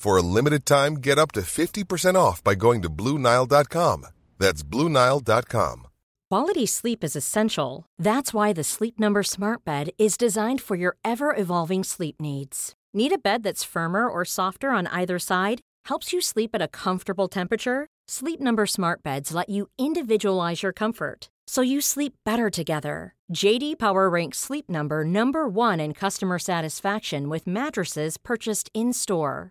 For a limited time, get up to 50% off by going to BlueNile.com. That's BlueNile.com. Quality sleep is essential. That's why the Sleep Number Smart Bed is designed for your ever evolving sleep needs. Need a bed that's firmer or softer on either side? Helps you sleep at a comfortable temperature? Sleep Number Smart Beds let you individualize your comfort so you sleep better together. JD Power ranks Sleep Number number 1 in customer satisfaction with mattresses purchased in-store.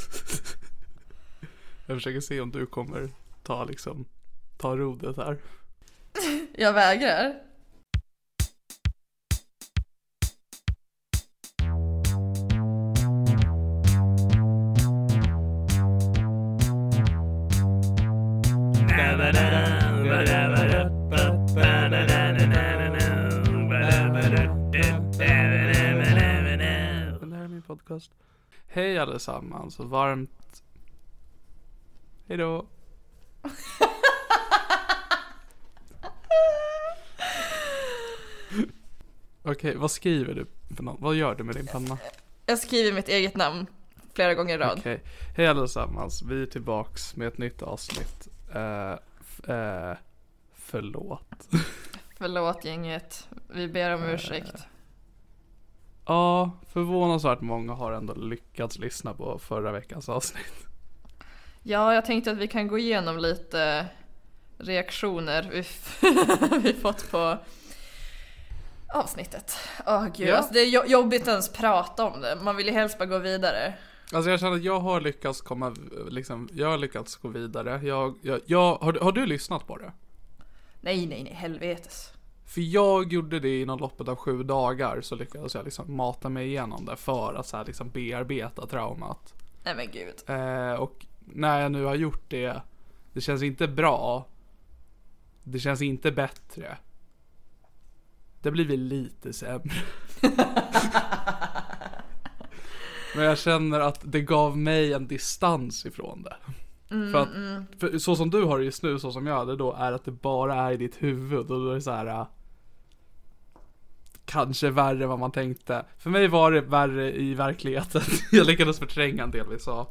Jag försöker se om du kommer ta liksom, ta rodet här. Jag vägrar. Hej allesammans och varmt... Hej då. Okej, vad skriver du för något? Vad gör du med din penna? Jag skriver mitt eget namn flera gånger i rad. Okej, hej allesammans. Vi är tillbaks med ett nytt avsnitt. Uh, uh, förlåt. Förlåt gänget. Vi ber om ursäkt. Ja, förvånansvärt många har ändå lyckats lyssna på förra veckans avsnitt. Ja, jag tänkte att vi kan gå igenom lite reaktioner vi, vi fått på avsnittet. Åh gud, Ja. alltså det är jo- jobbigt ens prata om det. Man vill ju helst bara gå vidare. Alltså jag känner att jag har lyckats komma, liksom, jag har lyckats gå vidare. Jag, jag, jag har, har du lyssnat på det? Nej, nej, nej, helvetes. För jag gjorde det inom loppet av sju dagar så lyckades jag liksom mata mig igenom det för att så här liksom bearbeta traumat. Nej men gud. Eh, och när jag nu har gjort det, det känns inte bra. Det känns inte bättre. Det har blivit lite sämre. Men jag känner att det gav mig en distans ifrån det. för att, för så som du har det just nu, så som jag hade då, är att det bara är i ditt huvud och då är det så här. äh, Kanske värre än vad man tänkte. För mig var det värre i verkligheten. Jag lyckades förtränga en del vi sa.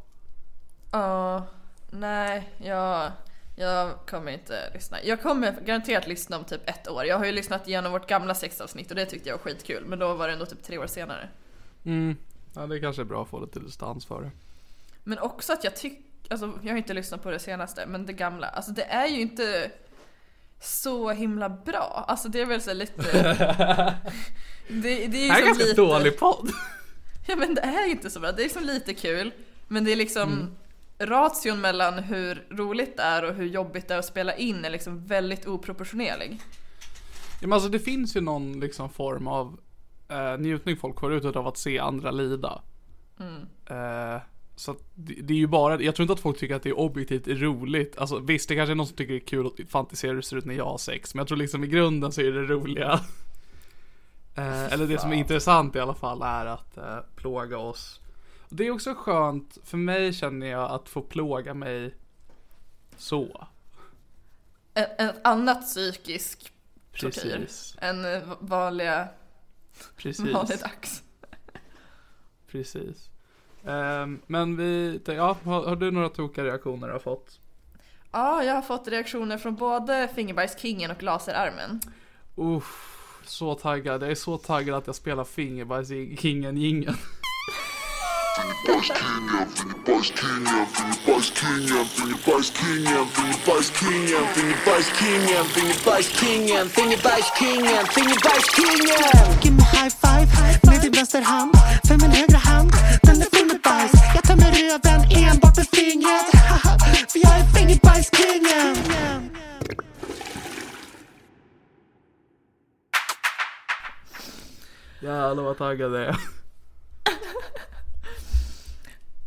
Ja, nej, jag, jag kommer inte lyssna. Jag kommer garanterat lyssna om typ ett år. Jag har ju lyssnat igenom vårt gamla sexavsnitt och det tyckte jag var skitkul. Men då var det ändå typ tre år senare. Mm. Ja, det kanske är bra att få lite distans för det. Men också att jag tycker, alltså jag har inte lyssnat på det senaste, men det gamla, alltså det är ju inte så himla bra. Alltså det är väl så lite... det, det är ju Det här är ganska lite... dålig podd. Ja men det är inte så bra, det är liksom lite kul. Men det är liksom ration mellan hur roligt det är och hur jobbigt det är att spela in är liksom väldigt oproportionerlig. Ja, men alltså det finns ju någon liksom form av eh, njutning folk får ut av att se andra lida. Eh, så det, det är ju bara, jag tror inte att folk tycker att det är objektivt roligt. Alltså visst, det kanske är någon som tycker det är kul att fantisera hur det ser ut när jag har sex. Men jag tror liksom i grunden så är det roliga. Eh, eller det som är intressant i alla fall är att eh, plåga oss. Det är också skönt, för mig känner jag att få plåga mig så. Ett, ett annat psykisk tortyr än eh, vanliga, Precis. vanligdags. Precis. Ehm, men vi, ja, har, har du några tokiga reaktioner du har fått? Ja, jag har fått reaktioner från både Fingerbajskingen och Laserarmen. Uff, så taggad. Jag är så taggad att jag spelar Fingerbajs-kingen Give me high five med din vänsterhand För min högra hand, den är full med bajs. Jag tömmer röven enbart med fingret. För jag är fingerbajskingen. Jävlar vad taggad jag är.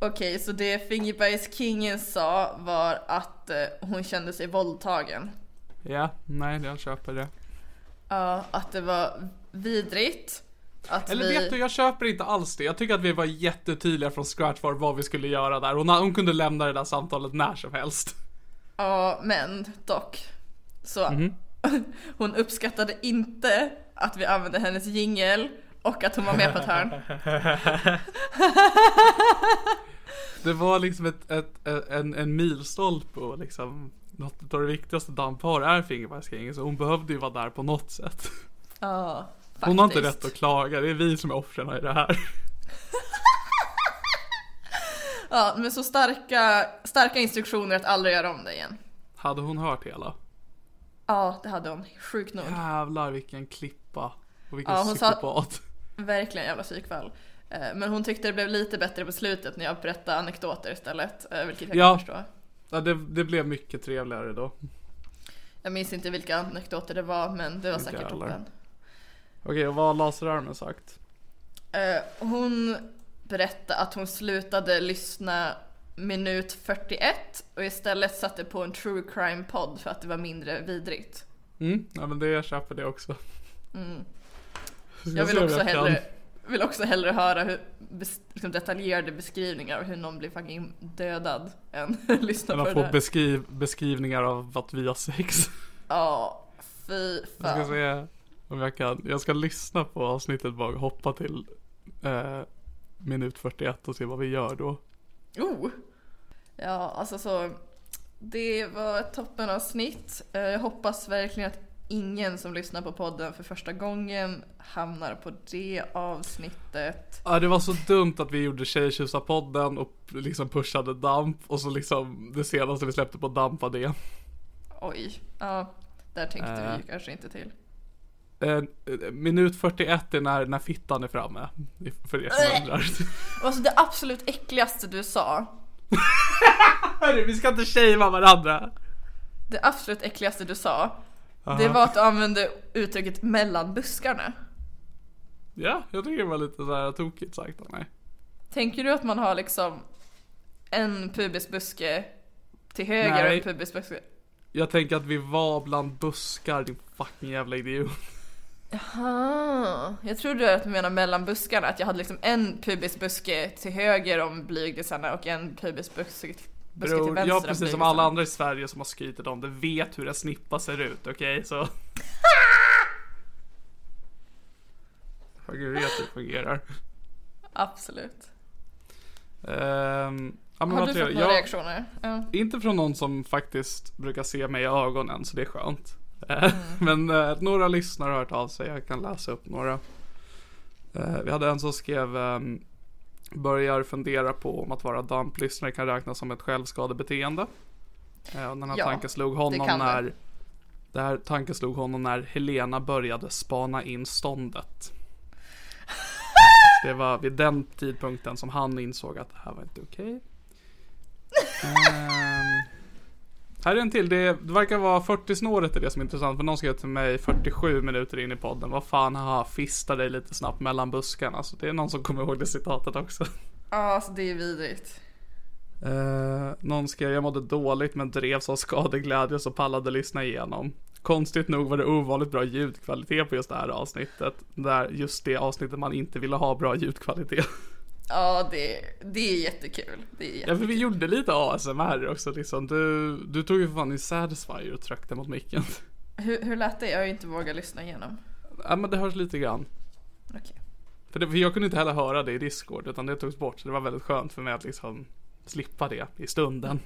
Okej, så det Fingerbajskingen sa var att eh, hon kände sig våldtagen. Ja, nej jag köper det. Ja, att det var vidrigt. Att Eller vi... vet du, jag köper inte alls det. Jag tycker att vi var jättetydliga från scratch för vad vi skulle göra där. Hon, hon kunde lämna det där samtalet när som helst. Ja, men dock. Så Mhm. hon uppskattade inte att vi använde hennes jingel och att hon var med på ett hörn. Det var liksom ett, ett, ett, en, en milstolpe och liksom något av det viktigaste Damp har är Fingerbajskingen så hon behövde ju vara där på något sätt. Ja, faktiskt. Hon har inte rätt att klaga, det är vi som är offren i det här. Ja, men så starka, starka instruktioner att aldrig göra om det igen. Hade hon hört hela? Ja, det hade hon. Sjukt nog. Jävlar vilken klippa. Och vilken Ja, hon sa- psykopat. Verkligen jävla psykfall. Eh, Men hon tyckte det blev lite bättre på slutet när jag berättade anekdoter istället, eh, vilket jag Ja. kan förstå. Ja, det, det blev mycket trevligare då. Jag minns inte vilka anekdoter det var, men det var Inte säkert toppen. Okej, och vad har laserarmen sagt? Eh, Hon berättade att hon slutade lyssna minut 41 och istället satte på en true crime podd för att det var mindre vidrigt. Mm, ja men det, jag köper det också. Mm. Jag vill också, hellre, vill också hellre höra hur, liksom detaljerade beskrivningar av hur någon blir fucking dödad än lyssna på det få där. beskriv, beskrivningar av att vi har sex. Ja, fy Jag ska fan. se om jag kan. Jag ska lyssna på avsnittet bara hoppa till eh, minut 41 och se vad vi gör då. Oh! Ja, alltså så. Det var ett toppenavsnitt. Eh, Jag hoppas verkligen att ingen som lyssnar på podden för första gången hamnar på det avsnittet. Ja det var så dumt att vi gjorde Tjejtjusarpodden och liksom pushade damp och så liksom det senaste vi släppte på damp var det. Oj, ja, där tänkte Eh. vi ju kanske inte till. Eh, minut 41 är när, när fittan är framme. För er som undrar. Alltså det absolut äckligaste du sa, Hörru, vi ska inte shamea varandra. det absolut äckligaste du sa, det var att du använde uttrycket mellan buskarna. Ja, jag tycker det var lite så här tokigt sagt av mig. Tänker du att man har liksom en pubisbuske till höger och en pubisbuske? Jag tänker att vi var bland buskar, din fucking jävla idiot. Ah, jag trodde att du menade mellan buskarna, att jag hade liksom en pubisbuske till höger om blygdisarna och en pubisbuske Bror, jag precis som alla andra i Sverige som har skrytit om det vet hur en snippa ser ut, okej? Så... Jag vet hur det fungerar. Absolut. Ehm, ja, Har du fått några Jag- reaktioner? Ja. Inte från någon som faktiskt brukar se mig i ögonen, så det är skönt. Eh, Mm. Men eh, några lyssnare har hört av sig, jag kan läsa upp några. Eh, vi hade en som skrev ehm, Börjar fundera på om att vara damplyssnare kan räknas som ett självskadebeteende. Eh, och den här Ja, tanken slog honom det. när det här tanken slog honom när Helena började spana in ståndet. Det var vid den tidpunkten som han insåg att det här var inte okej. Ehm, här är en till. Det, det verkar vara 40 snåret är det som är intressant. För någon skrev till mig 47 minuter in i podden. Vad fan, haha, fista dig lite snabbt mellan buskarna. Så det är någon som kommer ihåg det citatet också. Ja, alltså det är vidrigt. Uh, någon skrev jag mådde dåligt men drevs av skadeglädje så pallade lyssna igenom. Konstigt nog var det ovanligt bra ljudkvalitet på just det här avsnittet. Där just det avsnittet man inte ville ha bra ljudkvalitet. Ja, det, det är jättekul. Det är Ja jättekul. för vi gjorde lite ASMR också liksom. Du, du tog ju för fan din Satisfyer och tryckte mot micken. Hur, hur lät det? Jag har ju inte vågat lyssna igenom. Ja men det hörs lite grann. Okej. För, det, för jag kunde inte heller höra det i Discord utan det togs bort så det var väldigt skönt för mig att liksom slippa det i stunden.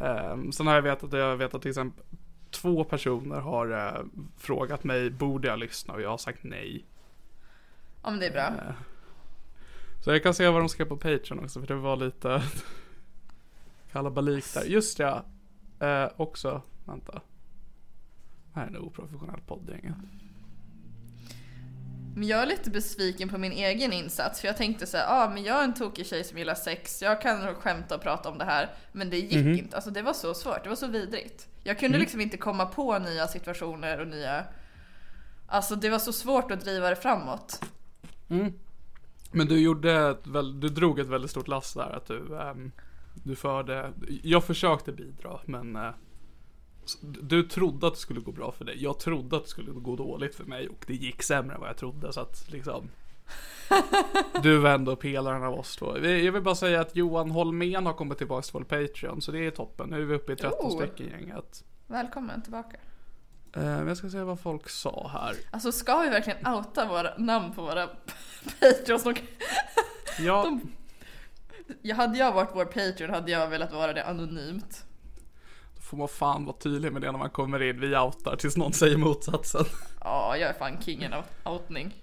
um, sen har jag vetat, jag vet att till exempel två personer har eh, frågat mig borde jag lyssna och jag har sagt nej. Ja men det är bra. Eh, Så jag kan se vad de skrev på Patreon också för det var lite kalabalik där. Just ja, eh, också, vänta. Det här är en oprofessionell podd. Men jag är lite besviken på min egen insats för jag tänkte så här, ah, men jag är en tokig tjej som gillar sex, jag kan nog skämta och prata om det här. Men det gick Mhm. inte, alltså det var så svårt, det var så vidrigt. Jag kunde Mm. liksom inte komma på nya situationer och nya... Alltså det var så svårt att driva det framåt. Men du gjorde du drog ett väldigt stort lass där att du, ehm, du förde, jag försökte bidra men eh, du trodde att det skulle gå bra för dig. Jag trodde att det skulle gå dåligt för mig och det gick sämre än vad jag trodde så att liksom Du var ändå pelaren av oss två. Jag vill bara säga att Johan Holmén har kommit tillbaka till vår Patreon så det är toppen. Nu är vi uppe i 13 Oh. stycken gänget. Välkommen tillbaka. Eh, jag ska se vad folk sa här. Alltså ska vi verkligen outa våra namn på våra Patreons? De- Ja, De- Jag hade jag varit vår Patreon hade jag velat vara det anonymt. då får man fan vara tydlig med det när man kommer in. Vi outar tills någon säger motsatsen. Ja, jag är fan kingen av outning.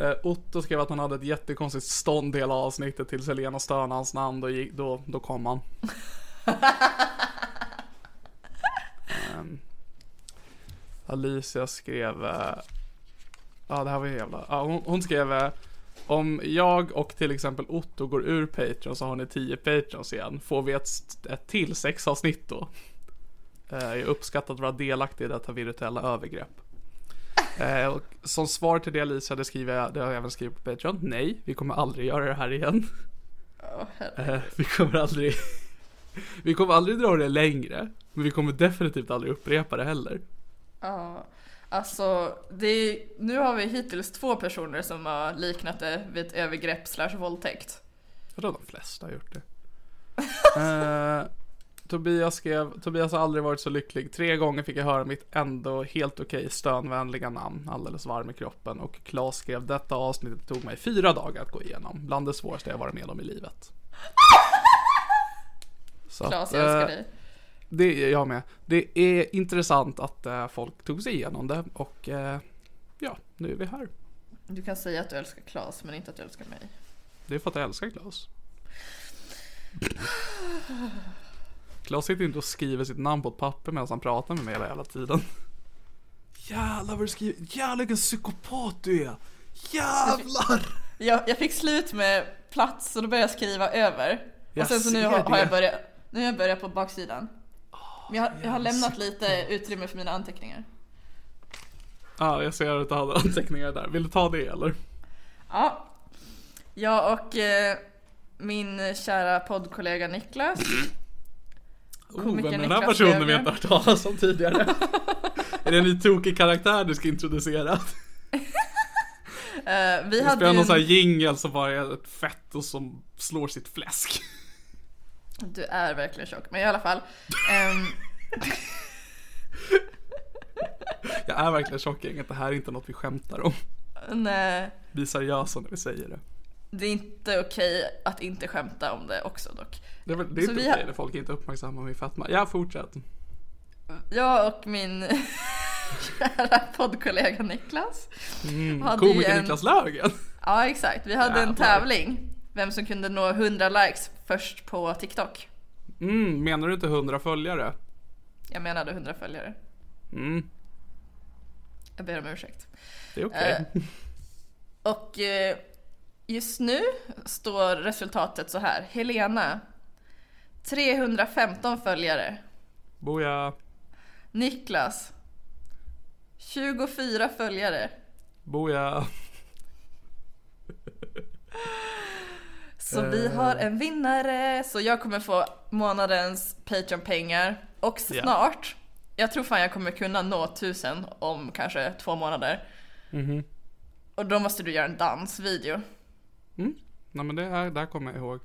Eh, Otto skrev att han hade ett jättekonstigt stånd hela avsnittet tills Helena stönade hans namn. Då, gick, då, då kom han. Ehm, Alicia skrev... eh, Ja, det här var ju jävla... Ja, hon, hon skrev... eh, Om jag och till exempel Otto går ur Patreon så har ni 10 Patreons igen. Får vi ett, ett till sexavsnitt då? Eh, Jag uppskattar att vara delaktig i detta virtuella övergrepp. Eh, och som svar till det Alicia, det skriver jag, det har jag även skrivit på Patreon. Nej, vi kommer aldrig göra det här igen. Eh, vi kommer aldrig Vi kommer aldrig dra det längre Men vi kommer definitivt aldrig upprepa det heller Ja, alltså det är, nu har vi hittills två personer som har liknat det vid ett övergrepp slash våldtäkt. Jag tror de flesta har gjort det? Eh, Tobias skrev Tobias har aldrig varit så lycklig. Tre gånger fick jag höra mitt ändå helt okej stönvänliga namn Alldeles varm i kroppen. Och Claes skrev Detta avsnittet tog mig fyra dagar att gå igenom. Bland det svåraste jag varit med om i livet. Så Klas, jag älskar eh, dig. Det är jag med. Det är intressant att eh, folk tog sig igenom det och eh, ja, nu är vi här. Du kan säga att du älskar Klas men inte att du älskar mig. Det är för att jag älskar Klas. Klas sitter inte och skriver sitt namn på ett papper medan han pratar med mig hela jävla tiden. Jävlar vad du skriver. Jävlar vilken psykopat du är. Jävlar! Jag, jag fick slut med plats så då började jag skriva över. Jag och sen så nu har, har jag börjat, nu har jag börjat på baksidan. Men jag, har- jag har lämnat lite utrymme för mina anteckningar. Ja, jag ser att du hade anteckningar där. Vill du ta det eller? Ja. Jag och eh, min kära poddkollega Niklas. Oh, vem är den här personen vi inte hört talas om tidigare? är det en ny tokig karaktär du ska introducera? Eh, vi hade spelar ju någon sån här jingel som bara är ett fetto som slår sitt fläsk. Du är verkligen tjock, men i alla fall. ehm, Jag är verkligen tjock gänget, det här är inte något vi skämtar om. nej, Vi är seriösa när vi säger det. det är inte okej att inte skämta om det också dock. Det är, väl- det är inte okej har- när folk inte uppmärksammar min fetma. Ja, fortsätt. Jag och min kära poddkollega Niklas. Mm. Komiker en- Niklas Löfgren. Ja exakt, vi hade en Jävlar. tävling. Vem som kunde nå 100 likes först på TikTok. Mm, menar du inte 100 följare? Jag menade 100 följare. Mm, Jag ber om ursäkt. det är okej. Eh. Och eh, just nu står resultatet så här. Helena 315 följare. Boja, Niklas 24 följare. boja. Så vi har en vinnare. Så jag kommer få månadens Patreon-pengar. Och snart, jag tror fan jag kommer kunna nå 1000 om kanske två månader. Mhm. Och då måste du göra en dansvideo. Nej men det här, det här kommer jag ihåg.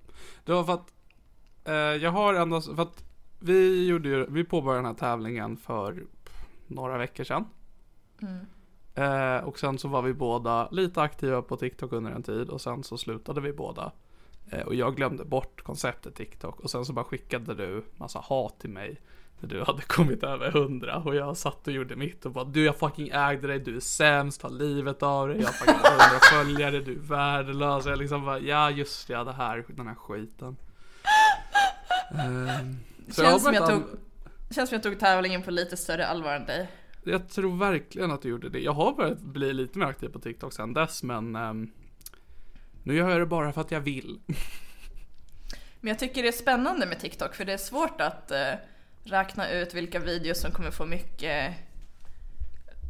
Det var för att eh, jag har ändå, för att vi gjorde ju, vi påbörjade den här tävlingen för några veckor sedan. Eh, och sen så var vi båda lite aktiva på TikTok under en tid och sen så slutade vi båda. Eh, och jag glömde bort konceptet TikTok och sen så bara skickade du massa hat till mig. När du hade kommit över hundra och jag satt och gjorde mitt och bara du jag fucking ägde dig, du är sämst, ta livet av dig, jag har fucking hundra följare, du är värdelös. Jag liksom bara ja just ja det här, den här skiten. Ehm, så Känns som hoppas jag tog, känns som jag tog tävlingen på lite större allvar än dig. Jag tror verkligen att du gjorde det. Jag har börjat bli lite mer aktiv på TikTok sen dess men ehm, nu gör jag det bara för att jag vill. Men jag tycker det är spännande med TikTok för det är svårt att eh, räkna ut vilka videos som kommer få mycket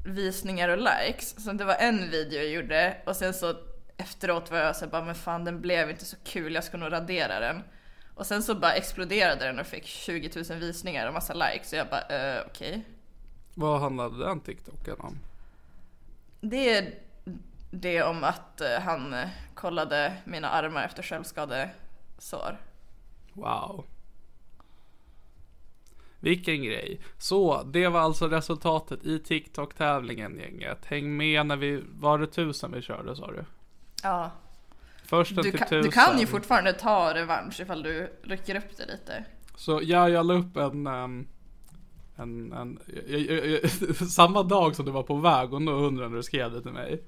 visningar och likes. Så det var en video jag gjorde och sen så efteråt var jag så bara men fan den blev inte så kul, jag ska nog radera den. Och sen så bara exploderade den och fick 20 000 visningar och massa likes. Så jag bara eh, okej. Vad handlade den TikToken om? Det är det om att eh, han eh, kollade mina armar efter självskadesår. Wow. Vilken grej. Så, det var alltså resultatet i TikTok-tävlingen gänget. Häng med när vi, var det tusen vi körde sa du? Ja. Först Du till kan, tusen. du kan ju fortfarande ta revansch ifall du rycker upp det lite. Så ja, jag la upp en, ehm, en, en jag, jag, jag, samma dag som du var på väg och nå hundra när du skrev det till mig.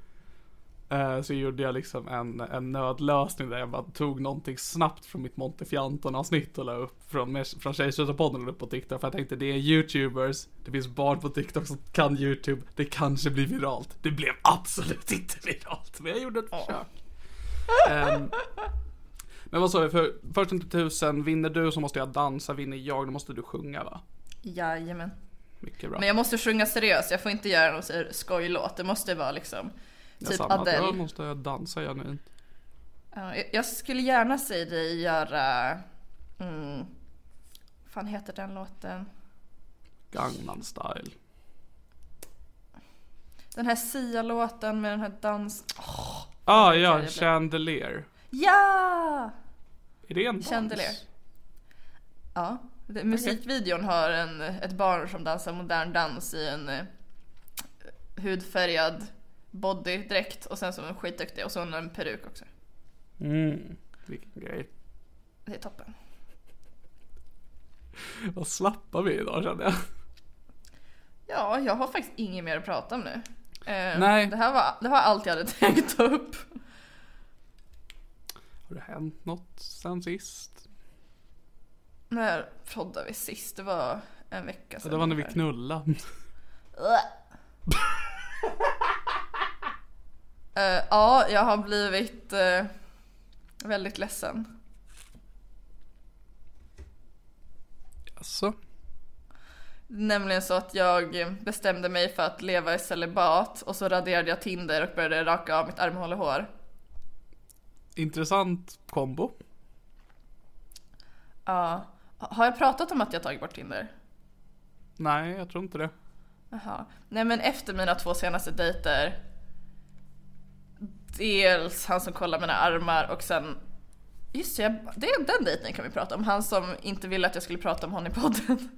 Eh, Så gjorde jag liksom en, en nödlösning där jag bara tog någonting snabbt från mitt Montefianton avsnitt och la upp från, från Tjejstötarpodden och upp på TikTok. För jag tänkte det är YouTubers, det finns barn på TikTok som kan YouTube, det kanske blir viralt. Det blev absolut inte viralt, men jag gjorde ett försök. Ehm, men vad sa vi, för först till tusen, vinner du så måste jag dansa, vinner jag då måste du sjunga va? Jajamän. Mycket bra. Men jag måste sjunga seriöst, jag får inte göra någon skojlåt. Det måste vara liksom Jag typ samma, att Jag Adele. måste dansa genuint. Ja, jag- skulle gärna se dig göra... Mm, fan heter den låten? Gangnam style. Den här Sia-låten med den här dans... Ah jag ja, Chandelier. Ja! Är det en dans? Chandelier. Ja. Det, musikvideon har en, ett barn som dansar modern dans i en eh, hudfärgad bodydräkt och sen så är hon skitduktig och så har hon en peruk också. Mm, vilken grej. Det är toppen. Vad slappa vi idag känner jag. Ja, jag har faktiskt inget mer att prata om nu. Eh, Nej. Det här var, det var allt jag hade tänkt ta upp. Har det hänt något sen sist? När poddade vi sist? Det var en vecka Ja, sedan. det var när vi knullade. Eh, ja, jag har blivit eh, väldigt ledsen. Alltså. Nämligen så att jag bestämde mig för att leva i celibat och så raderade jag Tinder och började raka av mitt armhål och hår. Intressant kombo. Ja. Har jag pratat om att jag tagit bort Tinder? Nej, jag tror inte det. Jaha. Nej men efter mina två senaste dejter. Dels han som kollar mina armar och sen Just det, det är den dejten kan vi prata om. Han som inte ville att jag skulle prata om honom i podden.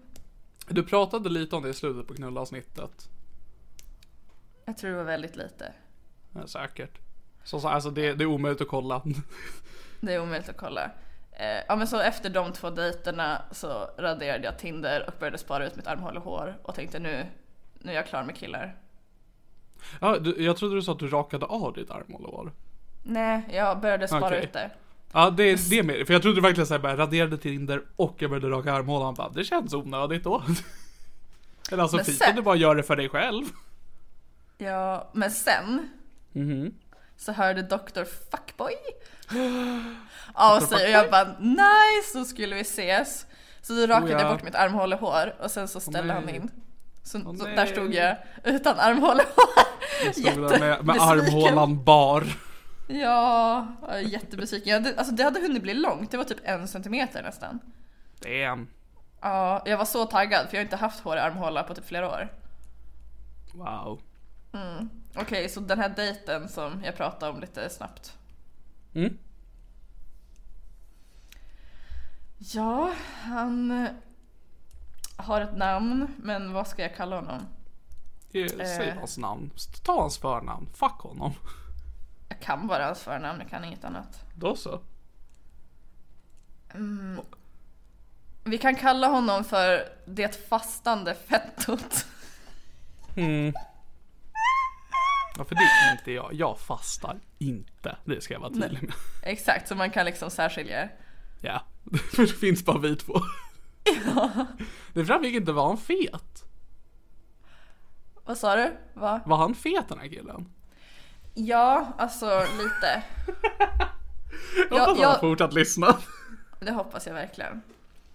Du pratade lite om det i slutet på knullavsnittet. Jag tror det var väldigt lite. Ja, säkert. Så, så alltså det, det är omöjligt att kolla. Det är omöjligt att kolla. Eh, ja men så efter de två dejterna så raderade jag Tinder och började spara ut mitt armhål och hår och tänkte nu, nu är jag klar med killar. Ja, du, jag trodde du sa att du rakade av ditt armhål och. Nej, jag började spara Okej. ut det. Ja, det är det med För jag trodde verkligen såhär, bara raderade Tinder och jag började raka armhålan. Han bara, det känns onödigt då. Eller alltså Men fint sen- om du bara gör det för dig själv. Ja, men sen Mhm. så hörde Dr. Fuckboy av sig och jag bara nice, då skulle vi ses. Så då rakade Oh, ja. jag bort mitt armhål och sen så ställde han nej. in. Så, Åh, så där stod jag utan armhål och hår. Stod där med, med armhålan bar. Ja, jättebesviken. Jag hade, alltså det hade hunnit bli långt, det var typ en centimeter nästan. Damn. Ja, jag var så taggad för jag har inte haft hår i armhålar på typ flera år. Wow. Okej, så den här dejten som jag pratade om lite snabbt. Mm. Ja, han... har ett namn, men vad ska jag kalla honom? Eh, Säg Eh. hans namn. Ta hans förnamn. Fuck honom. Jag kan bara hans förnamn, jag kan inget annat. Då så. Vi kan kalla honom för det fastande fettot. Ja, för det är inte jag. Jag fastar inte. Det ska jag vara tydlig med. Exakt, så man kan liksom särskilja. Ja, för det finns bara vi två. Det framgick inte, var han fet? Vad sa du? Va? Var han fet den här killen? Ja, alltså lite. Jag hoppas jag- han fortsatt lyssna. Det hoppas jag verkligen.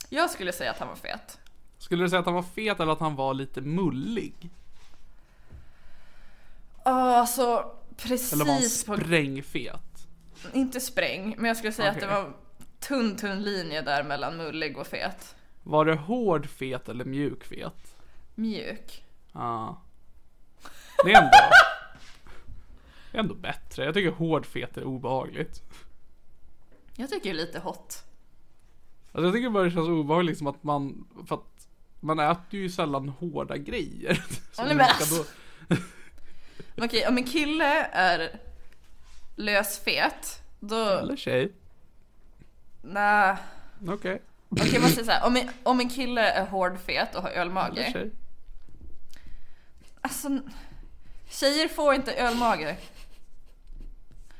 Jag skulle säga att han var fet. Skulle du säga att han var fet eller att han var lite mullig? Ja, alltså Eller var han precis på... sprängfet? Inte spräng, men jag skulle säga att Okej. det var tunn, tunn linje där mellan mullig och fet. Var det hård fet eller mjuk fet? Mjuk. Ja. Det är ändå... Det är ändå bättre. Jag tycker hård fet är obehagligt. Jag tycker lite hot. Alltså jag tycker bara det känns obehagligt liksom att man... För att man äter ju sällan hårda grejer. Nej, men alltså. Okej, om en kille är lösfet, då... Eller tjej. Nej. Okej. Okej, man säger så här, om, en, om en kille är hårdfet och har ölmage. Alltså, tjejer får inte ölmage.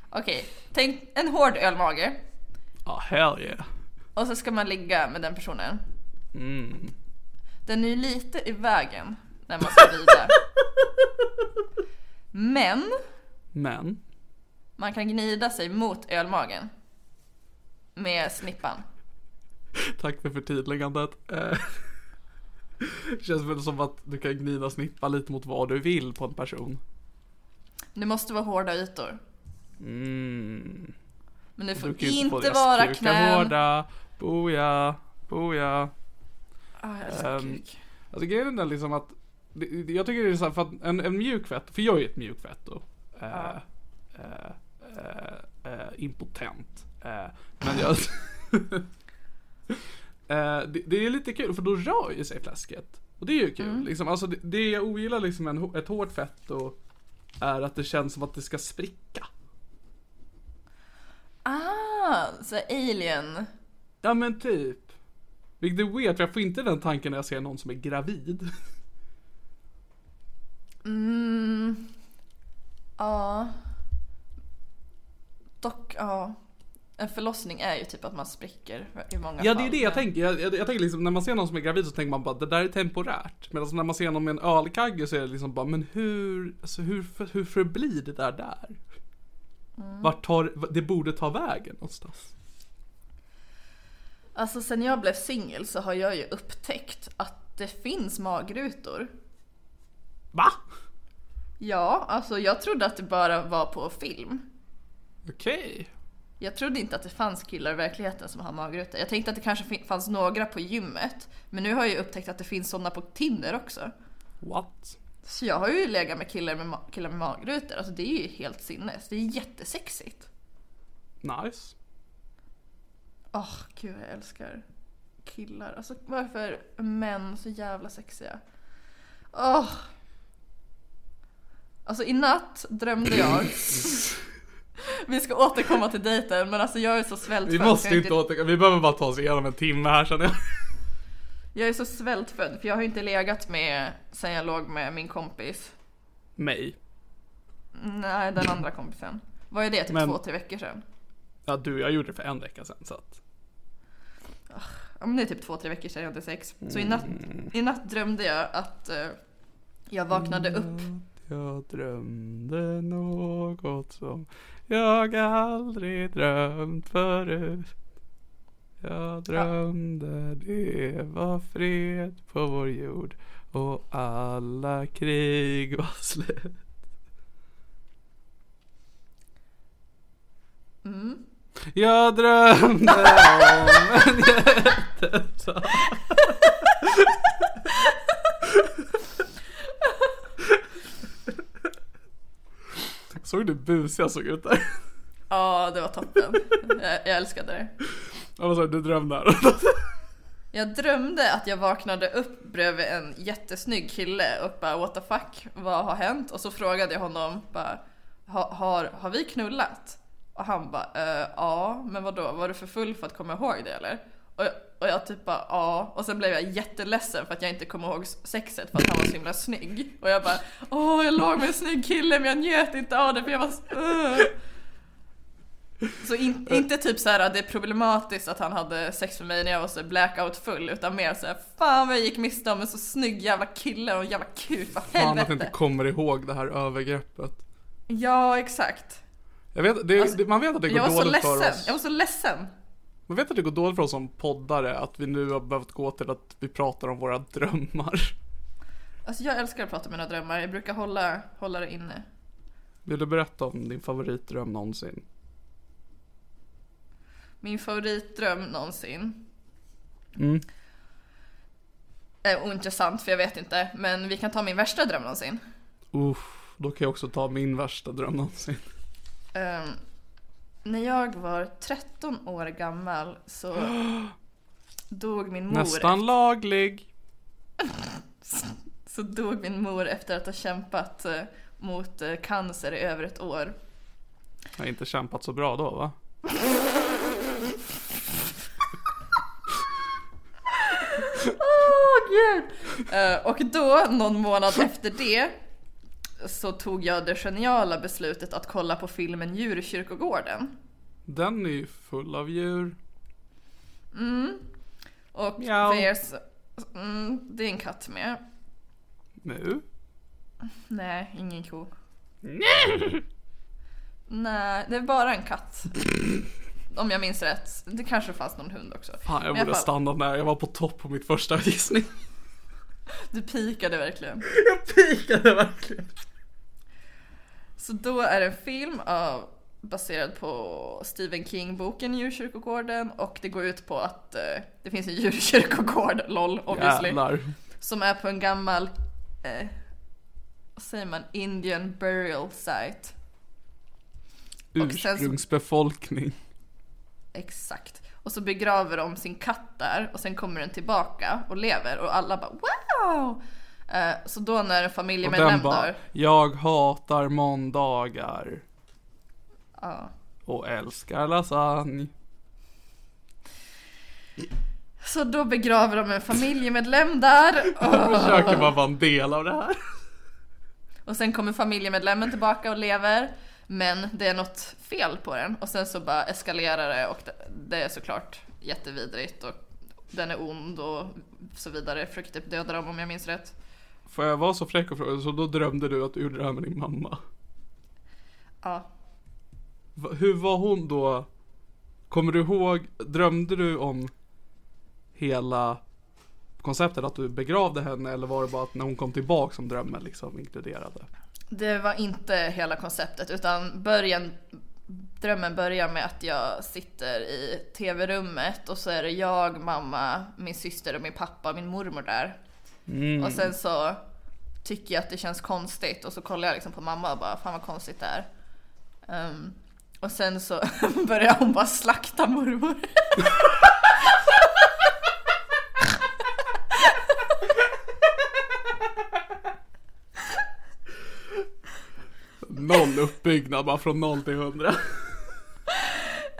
Okej, tänk en hård ölmage. Ja, hell yeah. Och så ska man ligga med den personen. Mm. Den är ju lite i vägen när man ska rida. Men Men. man kan gnida sig mot ölmagen. Med snippan. Tack för förtydligandet. Eh, Det känns väl som att du kan gnida snippa lite mot vad du vill på en person. Det måste vara hårda ytor. Mm. Men det får Du inte vara knän. hårda. Boja, boja. Ah, jag älskar kuk. Alltså grejen är liksom att det- jag tycker det är så här för att en, en mjukfett, för jag är ett mjukfetto. Eh, eh, eh, eh, impotent. Eh, men jag... eh, det, det är lite kul för då rör ju sig fläsket. Och det är ju kul. Liksom, alltså det, det jag ogillar liksom en, ett hårt fetto är att det känns som att det ska spricka. Ah, så alien. Ja men typ. Vilket är weird för jag får inte den tanken när jag ser någon som är gravid. Mm. Ja. Dock, ja. En förlossning är ju typ att man spricker i många Ja fall. det är det jag tänker. Jag, jag, jag tänker liksom när man ser någon som är gravid så tänker man bara det där är temporärt. Medan när man ser någon med en ölkagge så är det liksom bara men hur, alltså hur, hur förblir det där där? Vart tar, det borde ta vägen någonstans. Alltså sen jag blev singel så har jag ju upptäckt att det finns magrutor. Va? Ja, alltså jag trodde att det bara var på film. Okej. Jag trodde inte att det fanns killar i verkligheten som har magrutor. Jag tänkte att det kanske fanns några på gymmet. Men nu har jag ju upptäckt att det finns sådana på Tinder också. What? Så jag har ju legat med killar med, ma- killar med magrutor. Alltså det är ju helt sinnes. Det är jättesexigt. Nice. Åh gud jag älskar killar. Alltså varför män så jävla sexiga? Åh. Alltså i natt drömde jag. Vi ska återkomma till dejten men alltså jag är så svältfödd. Vi måste inte återgå, vi behöver bara ta oss igenom en timme här känner jag. Jag är så svältfödd för jag har inte legat med sen jag låg med min kompis. Mig. Nej den andra kompisen. Vad är det? Typ Men- två, tre veckor sedan? Ja du, jag gjorde det för en vecka sedan så att. Ja men det är typ två, tre veckor sedan jag hade sex. Så i natt, i natt drömde jag att eh, jag vaknade upp. Jag drömde något som jag aldrig drömt förut. Jag drömde det var fred på vår jord och alla krig var slut. Jag drömde om en jättesal. Såg du hur busig jag såg ut där? Ja det var toppen. Jag, jag älskade det. Ja, vad sa du? Du drömde. Jag drömde att jag vaknade upp bredvid en jättesnygg kille och bara what the fuck, vad har hänt? Och så frågade jag honom bara, har, har, har vi knullat? Och han bara, eh, ja, men vadå, var du för full för att komma ihåg det eller? Och jag, och jag typ bara, ja. Och sen blev jag jätteledsen för att jag inte kom ihåg sexet för att han var så himla snygg. Och jag bara, åh jag låg med en snygg kille men jag njöt inte av det för jag var så, uh. Så in, inte typ så här att det är problematiskt att han hade sex med mig när jag var så blackout full utan mer så här, fan vad jag gick miste om en så snygg jävla kille och en jävla kuk, vad Fan att jag inte helvete. kommer ihåg det här övergreppet. Ja exakt. Jag vet, det, Alltså, man vet att det går Jag var så dåligt för ledsen, oss. jag var så ledsen. Man vet att det går dåligt för oss som poddare, att vi nu har behövt gå till att vi pratar om våra drömmar. Alltså jag älskar att prata om mina drömmar, jag brukar hålla, hålla det inne. Vill du berätta om din favoritdröm någonsin? Min favoritdröm någonsin. Mm. är ointressant för jag vet inte, men vi kan ta min värsta dröm någonsin. Uff, då kan jag också ta min värsta dröm någonsin. Ehm, när jag var 13 år gammal så dog min mor. Nästan laglig. Så dog min mor efter att ha kämpat eh, mot eh, cancer i över ett år. Jag har inte kämpat så bra då va? Åh gud! Eh, och då, någon månad efter det, så tog jag det geniala beslutet att kolla på filmen Djurkyrkogården. Den är ju full av djur. Och för er så, mm, det är en katt med. Nu? Nej, ingen ko. Nej, det är bara en katt. Om jag minns rätt. Det kanske fanns någon hund också. Fan jag borde fall, stannat där, jag var på topp på mitt första gissning. Du pikade verkligen. Jag pikade verkligen. Så då är det en film av, baserad på Stephen King-boken Djurkyrkogården och det går ut på att eh, det finns en djurkyrkogård, LOL obviously, Jävlar. som är på en gammal, eh, vad säger man, Indian burial site. Så- Ursprungsbefolkning. Exakt. Och så begraver de sin katt där och sen kommer den tillbaka och lever och alla bara wow! Eh, så då när en familjemedlem dör, jag hatar måndagar. ja. Och älskar lasagne. Så då begraver de en familjemedlem där Jag försöker bara vara en del av det här. och sen kommer familjemedlemmen tillbaka och lever. Men det är något fel på den och sen så bara eskalerar det och det, det är såklart jättevidrigt och den är ond och så vidare. Försöker typ döda dem om jag minns rätt. Får jag vara så fräck och fråga, så då drömde du att du gjorde det här med din mamma? Ja. Va- Hur var hon då? Kommer du ihåg, drömde du om hela konceptet att du begravde henne eller var det bara att när hon kom tillbaka som drömmen liksom inkluderade? Det var inte hela konceptet utan början, drömmen börjar med att jag sitter i tv-rummet och så är det jag, mamma, min syster och min pappa och min mormor där. Och sen så tycker jag att det känns konstigt och så kollar jag liksom på mamma och bara fan vad konstigt det är. Ehm, och sen så börjar hon bara slakta mormor. Noll uppbyggnad bara från noll till hundra.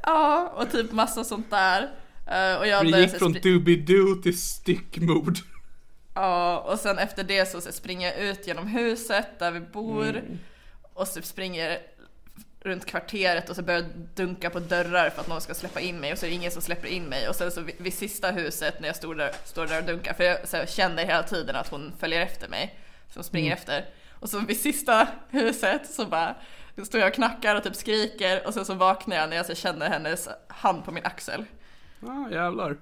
ja, och typ massa sånt där. Eh, och jag Det gick från doobidoo till styckmord. Ja, och sen efter det så, så springer jag ut genom huset där vi bor. Och så springer runt kvarteret och så börjar jag dunka på dörrar för att någon ska släppa in mig. Och så är det ingen som släpper in mig. Och sen så vid, vid sista huset när jag står där, står där och dunkar för jag, så jag känner hela tiden att hon följer efter mig som springer efter. Och så vid sista huset så bara då står jag och knackar och typ skriker. Och sen så vaknar jag när jag så känner hennes hand på min axel. Ah, jävlar.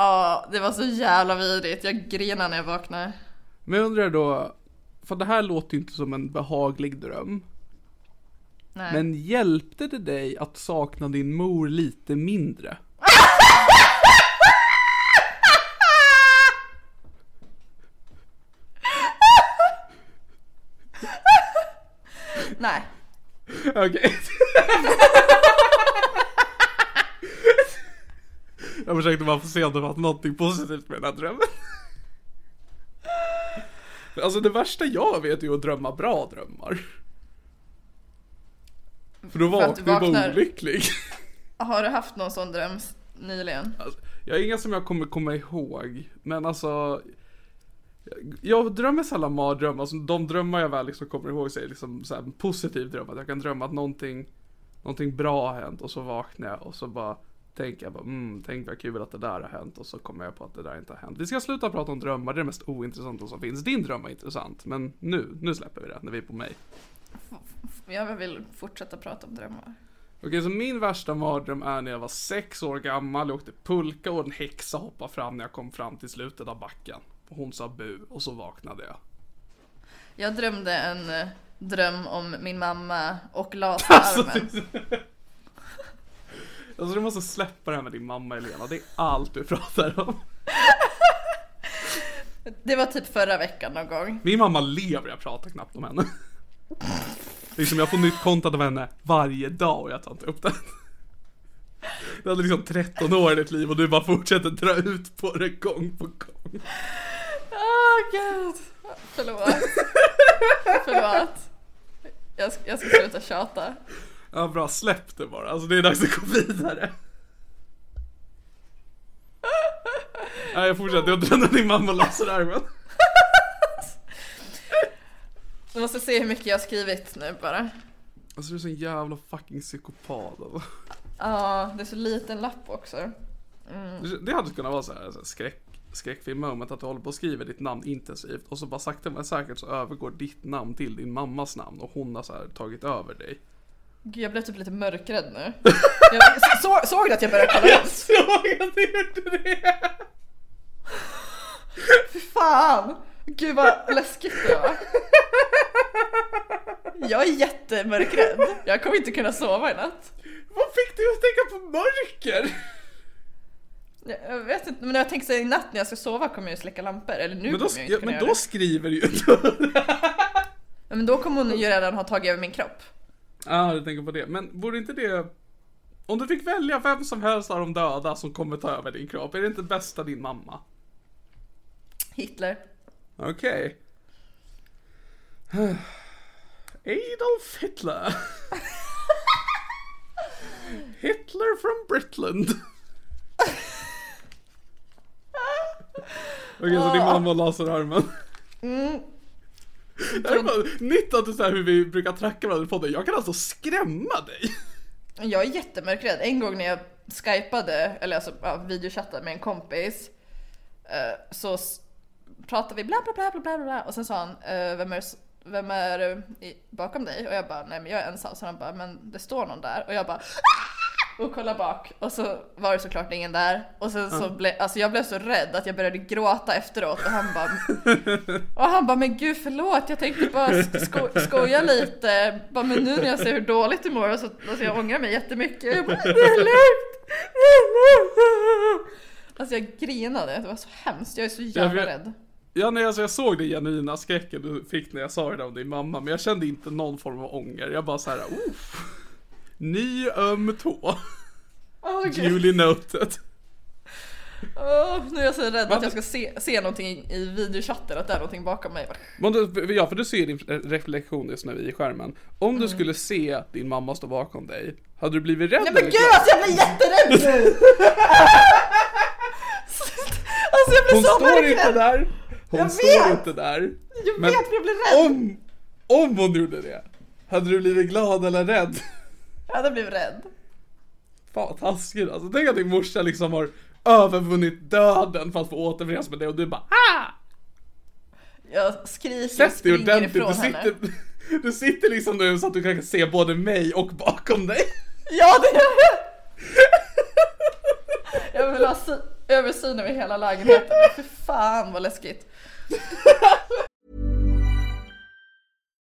Ja, det var så jävla vidrigt. Jag grinar när jag vaknar. Men jag undrar då, för det här låter ju inte som en behaglig dröm. Nej. Men hjälpte det dig att sakna din mor lite mindre? Nej. Okej. Jag försökte bara få se om det var någonting positivt med den här drömmen. Alltså det värsta jag vet är ju att drömma bra drömmar. För då du vaknar jag bara olycklig. Har du haft någon sån dröm nyligen? Alltså, jag har inga som jag kommer komma ihåg, men alltså jag- jag drömmer sällan mardrömmar, alltså, de drömmar jag väl liksom kommer ihåg så är liksom så här, en positiv dröm, att jag kan drömma att någonting, någonting bra har hänt och så vaknar jag och så bara tänker jag bara, mm, tänk vad kul att det där har hänt och så kommer jag på att det där inte har hänt. Vi ska sluta prata om drömmar, det är det mest ointressanta som finns. Din dröm var intressant, men nu, nu släpper vi det när vi är på mig. Jag vill fortsätta prata om drömmar. Okej, så min värsta mardröm är när jag var sex år gammal, jag åkte pulka och en häxa hoppade fram när jag kom fram till slutet av backen. Hon sa bu, och så vaknade jag. Jag drömde en eh, dröm om min mamma och laserarmen. alltså du måste släppa det här med din mamma Elena, det är allt du pratar om. Det var typ förra veckan någon gång. Min mamma lever, jag pratar knappt om henne. Liksom jag får nytt content av henne varje dag och jag tar inte upp det. Du hade liksom 13 år i ditt liv och du bara fortsätter dra ut på det gång på gång. Åh gud. Förlåt. Förlåt. Jag ska, jag ska sluta tjata. Ja bra, släpp det bara. Alltså det är dags att gå vidare. Nej jag fortsätter, jag drömde din mamma laserarmen. Du måste se hur mycket jag har skrivit nu bara. Alltså du är så en jävla fucking psykopat alltså. Ja, det är så liten lapp också. Det hade kunnat vara så här, så här skräck, skräckfilm moment att du håller på och skriver ditt namn intensivt och så bara sakta men säkert så övergår ditt namn till din mammas namn och hon har så här tagit över dig. Gud, jag blev typ lite mörkrädd nu. Jag så, såg du att jag började kolla ut? såg att du gjorde det! Fan! Gud vad läskigt det var. Jag är jättemörkrädd. Jag kommer inte kunna sova i natt. Vad fick dig att tänka på mörker? Jag jag vet inte, men jag tänker så här, i natt när jag ska sova kommer jag ju släcka lampor. Eller nu Men då, kommer jag inte ja, kunna men göra då det. skriver du ju Ja, Men då kommer hon ju redan ha tagit över min kropp. Ja, du tänker på det. Men borde inte det... Om du fick välja vem som helst av de döda som kommer ta över din kropp, är det inte bästa din mamma? Hitler. Okej. Adolf Hitler. Hitler from Britland. Okej, så din mamma lasar armen. Det är bara nytt att du säger så här hur vi brukar tracka varandra på podden. Jag kan alltså skrämma dig. Jag är jättemörkrädd. En gång när jag skypade, eller alltså ja, videochattade med en kompis eh, så pratade vi bla bla bla bla bla bla och sen sa han eh, vem är, vem är bakom dig? Och jag bara nej men jag är ensam. Så han bara men det står någon där och jag bara Aah! Och kolla bak. Och så var det såklart ingen där. Och sen så blev, alltså jag blev så rädd att jag började gråta efteråt och han bara och han bara men gud förlåt jag tänkte bara sko skoja lite. Bara men nu när jag ser hur dåligt du mår så alltså jag ångrar mig jättemycket. Jag bara, det är lugnt det är lugnt. Alltså jag grinade, det var så hemskt, jag är så jävla rädd. Ja, nej, alltså jag såg den genuina skräcken du fick när jag sa det om din mamma, men jag kände inte någon form av ånger. Jag bara så här, Oof. Ny öm tå. Gud, Duly noted. Åh, nu är jag så rädd Vad- att jag ska se, se någonting i, videochatten, att det är någonting bakom mig Men du, ja, för du ser din reflektion just nu i skärmen. Om du skulle se din mamma stå bakom dig, hade du blivit rädd Nej men gud alltså jag blir jätterädd nu! alltså jag blir Hon så står inte mörkrädd! där. Hon Jag står vet. inte där. Jag Men vet för jag blir rädd! Om, om hon gjorde det, hade du blivit glad eller rädd? Jag hade blivit rädd. Fan taskigt alltså. Tänk att din morsa liksom har övervunnit döden för att få återförenas med dig och du bara ah! Jag skriker och Sätt dig springer ordentligt, ifrån du henne. sitter, du sitter liksom nu så att du kan se både mig och bakom dig. Ja det gör jag! Jag vill ha sy- översyn över hela lägenheten. För fan vad läskigt.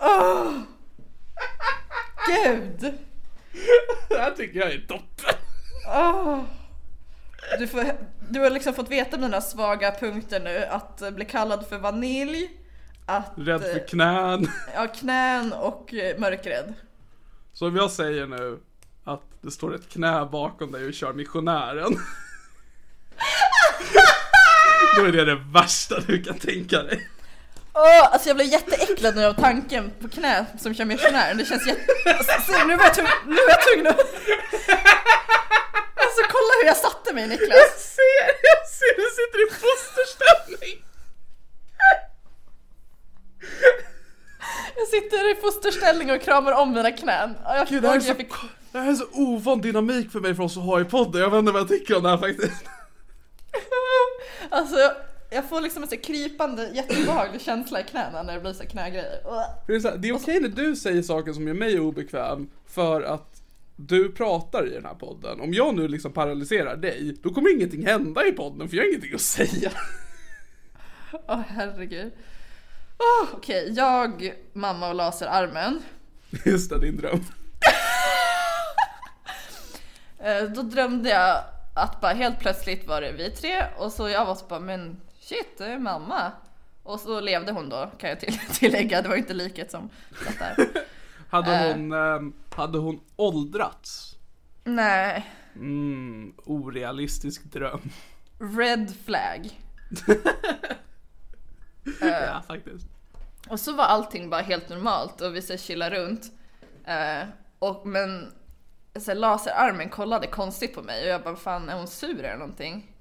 Åh! Gud! Det här tycker jag är toppen. Åh! Du, får, du har liksom fått veta mina svaga punkter nu, att eh, bli kallad för vanilj, att... Rädd eh, för knän. Ja, knän och eh, mörkrädd. Så om jag säger nu att det står ett knä bakom dig och kör missionären. Då är det det värsta du kan tänka dig. Åh, alltså jag blev jätteäcklad nu av tanken på knä som kör missionären. Det känns jätte... Alltså, se, nu var jag tvungen... Nu var jag tvungen att... Alltså kolla hur jag satte mig Niklas. Jag ser, jag ser, du sitter i fosterställning. Jag sitter i fosterställning och kramar om mina knän. Ja, Jag, Gud, det, här är så, fick... det här är så ovan dynamik för mig för oss att ha i podden. Jag vet inte vad jag tycker om det här faktiskt. Alltså jag, får liksom en så krypande jätteobehaglig känsla i knäna när det blir så knägrejer. Det är, så här, det är okej när du säger saker som gör mig obekväm för att du pratar i den här podden. Om jag nu liksom paralyserar dig, då kommer ingenting hända i podden för jag har ingenting att säga. Åh herregud. Oh, Okej, jag, mamma och laserarmen. Just det, din dröm. Eh, Då drömde jag att bara helt plötsligt var det vi tre och så jag var så bara men shit det är mamma. Och så levde hon då kan jag till, tillägga, det var ju inte liket som satt där. Hade Eh. hon, ehm, hade hon åldrats? Nej, Mm, orealistisk dröm. red flag. Ja, faktiskt. Och så var allting bara helt normalt och vi så här chillade runt. Eh, och, men så laserarmen kollade konstigt på mig och jag bara, fan är hon sur eller någonting?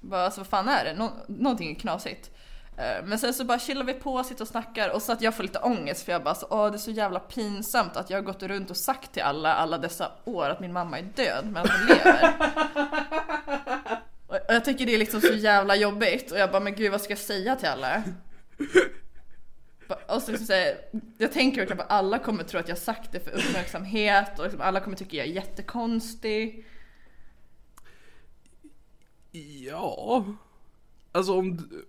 Bara, alltså vad fan är det? Nå- någonting är knasigt. Eh, men sen så bara chillar vi på, sitter och snackar och så att jag får lite ångest för jag bara så, åh det är så jävla pinsamt att jag har gått runt och sagt till alla, alla dessa år att min mamma är död men att hon lever. Och jag tycker det är liksom så jävla jobbigt och jag bara, men gud vad ska jag säga till alla? Och så, så, här, jag tänker verkligen att alla kommer tro att jag sagt det för uppmärksamhet och liksom alla kommer tycka jag är jättekonstig. Ja. Alltså om du...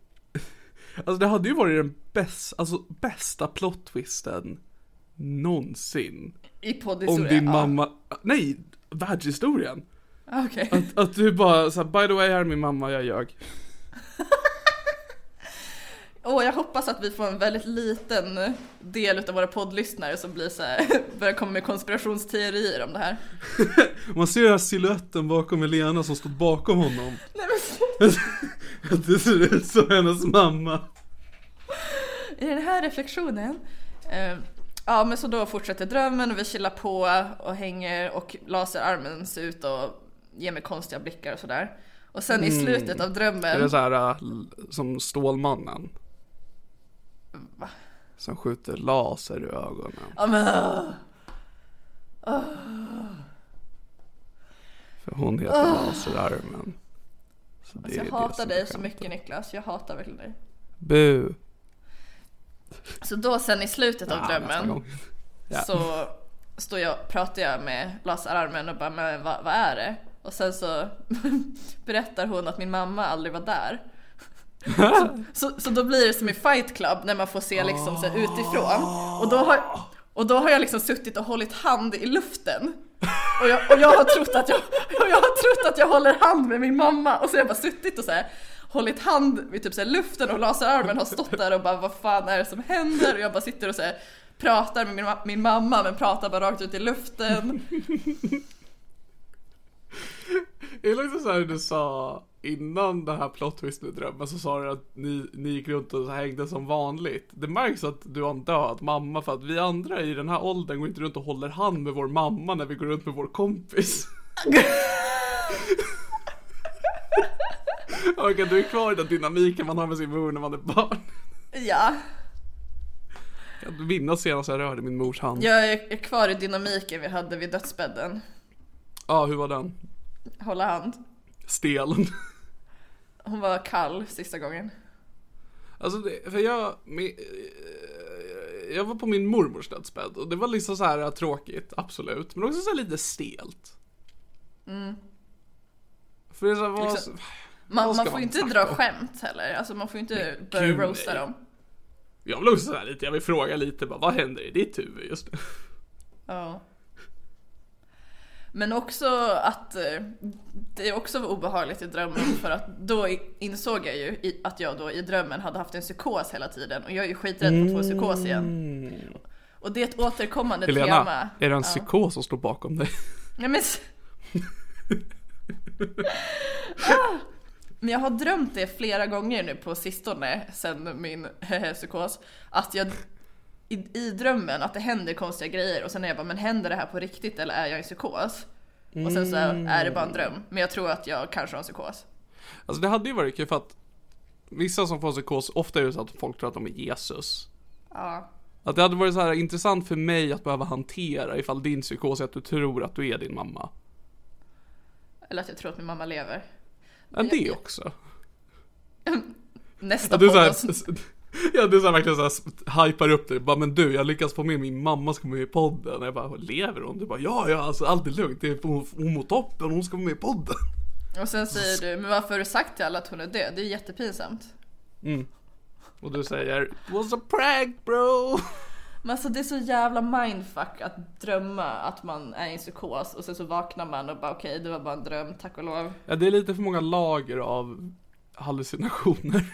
Alltså det hade ju varit den bästa, alltså bästa plot twisten någonsin. I Om poddhistorien. din ja. mamma, nej, världshistorien. Okej. Att, att du bara såhär, by the way här är min mamma, jag ljög. Och jag hoppas att vi får en väldigt liten del av våra poddlyssnare som blir så här, börjar komma med konspirationsteorier om det här. Man ser den här siluetten bakom Elena som står bakom honom. Nej men Att det ser ut som hennes mamma. I den här reflektionen. Eh, ja men så då fortsätter drömmen och vi chillar på och hänger och laserarmen ser ut och ger mig konstiga blickar och sådär. Och sen i slutet av Är drömmen. det så här äh, som Stålmannen? Va? Som skjuter laser i ögonen. Ja men åh. För hon heter Laserarmen. Så det Alltså, jag hatar dig så mycket Niklas, jag hatar verkligen dig. Bu. Så då sen i slutet av nästa drömmen. Ja. så står jag, pratar jag med laserarmen och bara men vad, vad är det? Och sen så berättar hon att min mamma aldrig var där. Så, så, så då blir det som i Fight Club när man får se liksom så här utifrån. Och då har, och då har jag liksom suttit och hållit hand i luften. Och jag, och jag har trott att jag, och jag har trott att jag håller hand med min mamma och så har jag bara suttit och så här hållit hand vid typ så här luften och laserarmen har stått där och bara vad fan är det som händer? Och jag bara sitter och så här pratar med min, min mamma men pratar bara rakt ut i luften. Det är liksom såhär du sa innan den här plot twisten i drömmen så sa du att ni, ni gick runt och hängde som vanligt. Det märks att du har en död mamma för att vi andra i den här åldern går inte runt och håller hand med vår mamma när vi går runt med vår kompis. Att du är kvar i den dynamiken man har med sin mor när man är barn. Ja, Jag kan minnas senast jag rörde min mors hand. jag är är kvar i dynamiken vi hade vid dödsbädden. Ja, hur var den? Hålla hand. Stel. Hon var kall sista gången. Alltså, det, för jag, med, eh, jag var på min mormors dödsbädd och det var liksom så här eh, tråkigt, absolut. Men också så lite stelt. För det är så här, vad, Mm. Liksom- Man, vad man får ju inte dra om? skämt heller. Alltså man får ju inte börja gud, roasta dem. Jag vill också så här lite, jag vill fråga lite bara, vad händer i ditt huvud just nu? Ja. Men också att eh, det också var obehagligt i drömmen för att då insåg jag ju att jag då i drömmen hade haft en psykos hela tiden och jag är ju skiträdd för att få psykos igen. Och det är ett återkommande tema. Helena, är det en Ja. psykos som står bakom dig? Nej men... ah! Men jag har drömt det flera gånger nu på sistone sen min psykos. Att jag i, i drömmen att det händer konstiga grejer och sen är jag bara men händer det här på riktigt eller är jag i psykos? Och sen så är det bara en dröm. Men jag tror att jag kanske har en psykos. Alltså det hade ju varit kul för att vissa som får psykos, ofta är det så att folk tror att de är Jesus. Ja. Att det hade varit så här intressant för mig att behöva hantera ifall din psykos är att du tror att du är din mamma. Eller att jag tror att min mamma lever. Ja, det också. Nästa podd. ja, du så här, verkligen så här, hypar upp det. Bara, men du, jag lyckas få med min mamma ska vara med i podden. Och jag bara, lever hon? Du bara, ja, ja, alltså allt är lugnt. Det är hon, hon mår toppen, hon ska vara med i podden. Och sen säger du, men varför har du sagt till alla att hon är död? Det är jättepinsamt. Och du säger, it was a prank bro. Men alltså det är så jävla mindfuck att drömma att man är i en psykos och sen så vaknar man och bara okej det var bara en dröm, tack och lov. Ja, det är lite för många lager av hallucinationer.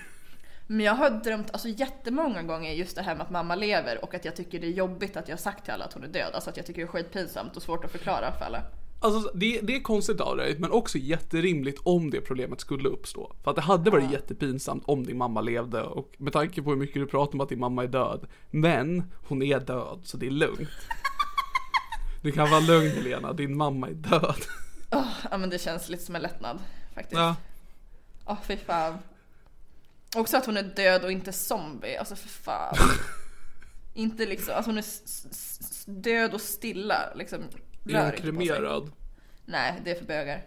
Men jag har drömt alltså jättemånga gånger just det här med att mamma lever och att jag tycker det är jobbigt att jag har sagt till alla att hon är död. Alltså att jag tycker det är skitpinsamt och svårt att förklara för alla. Alltså det, det är konstigt av dig, men också jätterimligt om det problemet skulle uppstå. För att det hade varit jättepinsamt om din mamma levde och med tanke på hur mycket du pratar om att din mamma är död. Men hon är död, så det är lugnt. Du kan vara lugn Helena, din mamma är död. Ja men det känns lite som en lättnad faktiskt. Ja. Åh fy fan. Också att hon är död och inte zombie, alltså för fan. inte liksom, alltså hon är död och stilla liksom. Är hon kremerad? Nej, det är för bögar.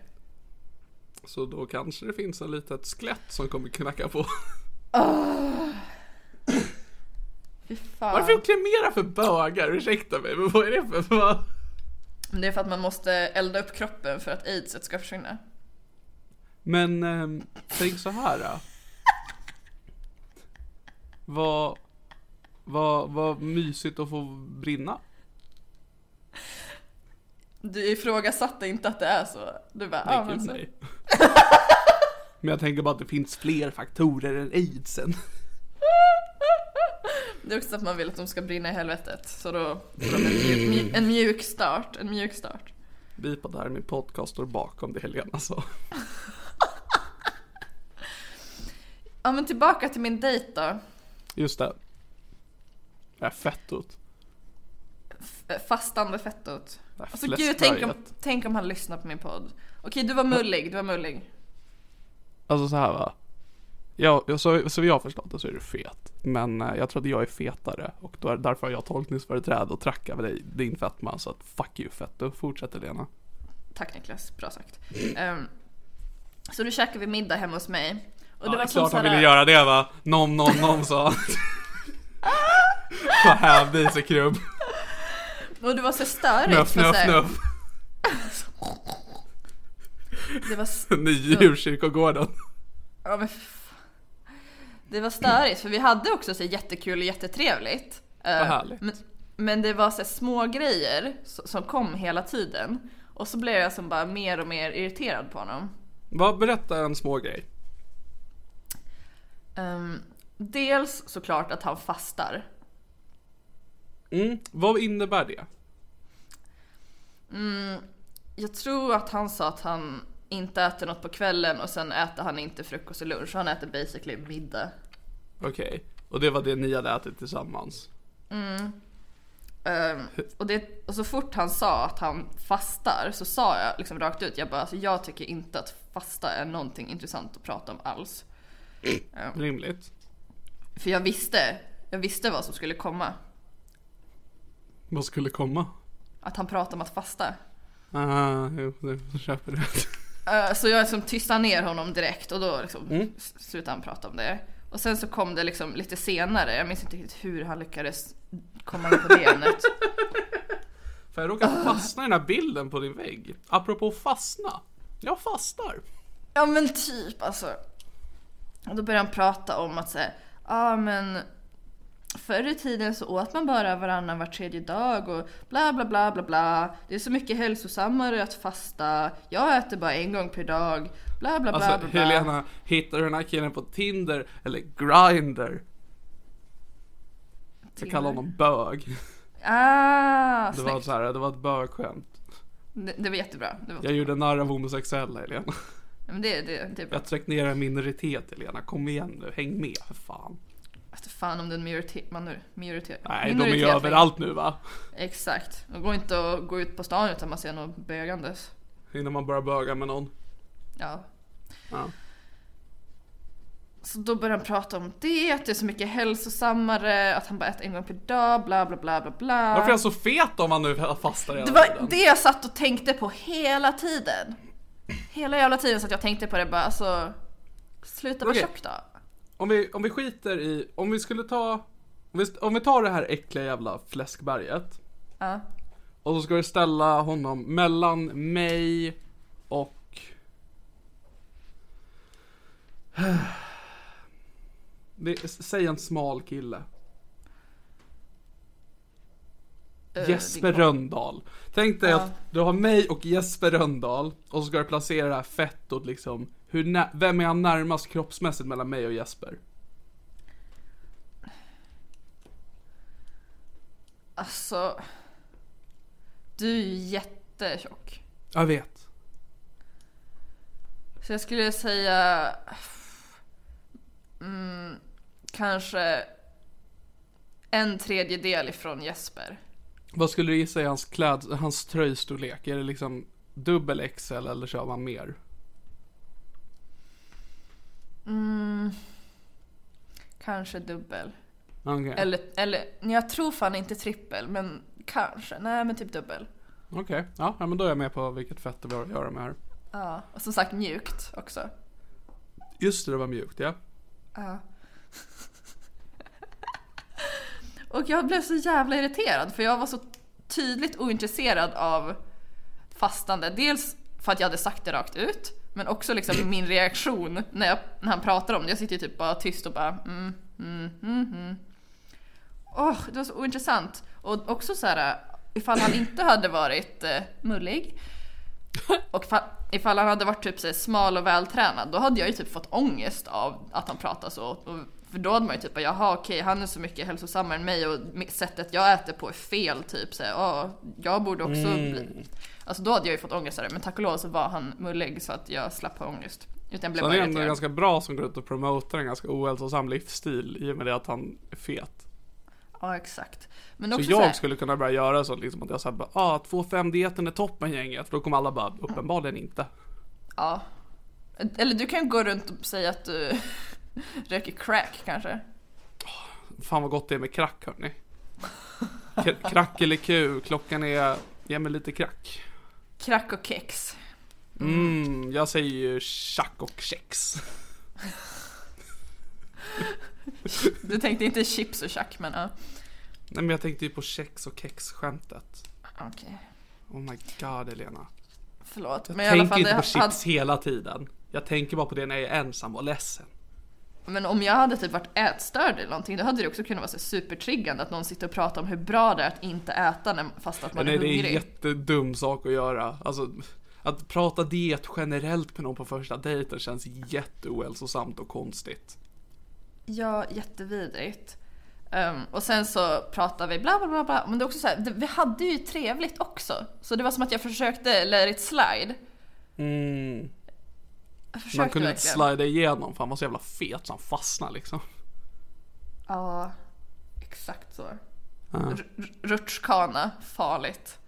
Så då kanske det finns en litet skelett som kommer knacka på. Fy fan. Varför kremera för bögar? Ursäkta mig, men vad är det för... Vad? Det är för att man måste elda upp kroppen för att aidset ska försvinna. Men ehm, tänk så här. Då. Vad, vad, vad mysigt att få brinna. Du ifrågasatte inte att det är så. Du bara, Nej, ja men så. nej. Men jag tänker bara att det finns fler faktorer än aidsen. Det är också att man vill att de ska brinna i helvetet. Så då får de en mjuk, mjuk, en mjuk start. En mjuk start. Vi på där min podcast står bakom det Helena sa. Ja men tillbaka till min dejt då. Just det. Det är fett ut. F- Fastande fettot. Alltså gud, tänk om, tänk om han lyssnar på min podd. Okej, du var mullig, du var mullig. Alltså så här va. Ja, så, så vi har förstått det så är du fet. Men eh, jag tror att jag är fetare och då är, därför har jag tolkningsföreträde och trackar med dig, din fetma. Så att fuck you fetto. Fortsätt Helena. Tack Niklas, bra sagt. Ehm, så nu käkade vi middag hemma hos mig. Och Ja, det det var klart han ville göra det va. Nom nom nom sa han. I sig krubb. Och det var så störigt. Nuff för så nuff här- nuff. Det var, s- Ny djurkyrkogården. ja, men det var störigt för vi hade också så jättekul och jättetrevligt. Eh, Vad härligt. Men, men det var så små grejer som, som kom hela tiden. Och så blev jag som bara mer och mer irriterad på honom. Vad, berätta en små grej. Ehm, dels såklart att han fastar. Mm, vad innebär det? Jag tror att han sa att han inte äter något på kvällen och sen äter han inte frukost och lunch. Han äter basically middag. Okej, och det var det ni hade ätit tillsammans? Ehm, och, det, och så fort han sa att han fastar så sa jag liksom rakt ut, jag bara alltså, jag tycker inte att fasta är någonting intressant att prata om alls. Rimligt. För jag visste, jag visste vad som skulle komma. Vad skulle komma? Att han pratade om att fasta. Ah, jo, det köper det. Så jag liksom tystade ner honom direkt och då liksom s- slutade han prata om det. Och sen så kom det liksom lite senare, jag minns inte riktigt hur han lyckades komma in på det ämnet. För jag råkade fastna i den här bilden på din vägg. Apropå fastna. Jag fastar. Ja men typ alltså. Och då började han prata om att säga, ja men förr i tiden så åt man bara varannan var tredje dag och bla bla bla bla bla. Det är så mycket hälsosammare att fasta. Jag äter bara en gång per dag. Bla bla bla Alltså bla bla. Helena, hittar du den här killen på Tinder eller Grindr? Jag kallar honom bög. Ah, Det var så här, det var ett bögskämt. Det, det var jättebra. Det var Jag gjorde narr av homosexuella Helena. Men det, det, det är bra. Jag tryckte ner en minoritet Helena, kom igen nu, häng med för fan. Alltså, fan om det är en minoritet. Man, minoritet. Nej, de är minoritet ju överallt nu va? Exakt. Det går inte att gå ut på stan utan man ser något bögandes. Innan man börjar böga med någon. Ja. Ja. Så då började han prata om det, att det är så mycket hälsosammare, att han bara äter en gång per dag, bla bla bla bla bla. Varför är jag så fet om man nu fastar hela Det var tiden? det jag satt och tänkte på hela tiden. Hela jävla tiden så att jag tänkte på det bara alltså. Sluta vara Okej. tjock då. Om vi, om vi skiter i, om vi skulle ta, om vi, om vi tar det här äckliga jävla fläskberget. Ja. Och så ska vi ställa honom mellan mig och... Det, säg en smal kille. Eh, Jesper din- Röndahl. Tänk dig Ja. att du har mig och Jesper Röndahl och så ska du placera det här fettot liksom. Hur vem är han närmast kroppsmässigt mellan mig och Jesper? Alltså. Du är ju jättetjock. Jag vet. Så jag skulle säga... Mm, kanske en tredjedel ifrån Jesper. Vad skulle du gissa är hans kläd, hans tröjstorlek? Är det liksom dubbel XL eller kör man mer? Kanske dubbel. Okej, Eller, eller jag tror fan inte trippel, men kanske. Nej, men typ dubbel. Okej. ja, ja, men då är jag med på vilket fett vi har att göra med här. Ja, och som sagt mjukt också. Just det, det var mjukt ja. Ja. Och jag blev så jävla irriterad för jag var så tydligt ointresserad av fastande. Dels för att jag hade sagt det rakt ut, men också liksom min reaktion när, jag, när han pratar om det. Jag sitter ju typ bara tyst och bara mm, mm, mm, mm. Åh, det var så ointressant. Och också så här, ifall han inte hade varit eh, mullig och ifall, ifall han hade varit typ så här, smal och vältränad, då hade jag ju typ fått ångest av att han pratar så. Och, för då hade man ju typ bara, jaha okej, han är så mycket hälsosammare än mig och sättet jag äter på är fel typ. Så här, "Ja, jag borde också bli... Alltså då hade jag ju fått ångest av det, men tack och lov så var han mullig så att jag slapp ha ångest. Utan blev Så han är ändå ganska bra som går ut och promotar en ganska ohälsosam livsstil i och med det att han är fet. Ja exakt. Men Så också jag så här, skulle kunna börja göra så liksom att jag säger bara, ah, 2-5 dieten är toppen gänget. För då kommer alla bara, uppenbarligen inte. Ja. Eller du kan gå runt och säga att du röker crack kanske. Fan vad gott det är med krack hörni. Krack eller ku, klockan är, ge mig lite krack. Crack och kex. Mm, jag säger ju tjack och kex. Du tänkte inte chips och tjack men ja. Nej men jag tänkte ju på kex och kex skämtet. Okej. Oh my god Elena. Förlåt. Jag Men i alla tänker fall, inte på chips hade, hela tiden. Jag tänker bara på det när jag är ensam och ledsen. Men om jag hade typ varit ätstörd eller någonting då hade det också kunnat vara så supertriggande att någon sitter och pratar om hur bra det är att inte äta när, fast att man Nej är det är en hungrig. jättedum sak att göra. Alltså, att prata diet generellt med någon på första dejten känns jätteohälsosamt och konstigt. Ja, jättevidrigt. Ehm, och sen så pratade vi bla bla bla bla. Men det är också så här, det, vi hade ju trevligt också. Så det var som att jag försökte let it slide. Mm. Man kunde inte slida igenom för han var så jävla fet så han fastnade liksom. Ja, exakt så. Ja. Rutschkana, farligt.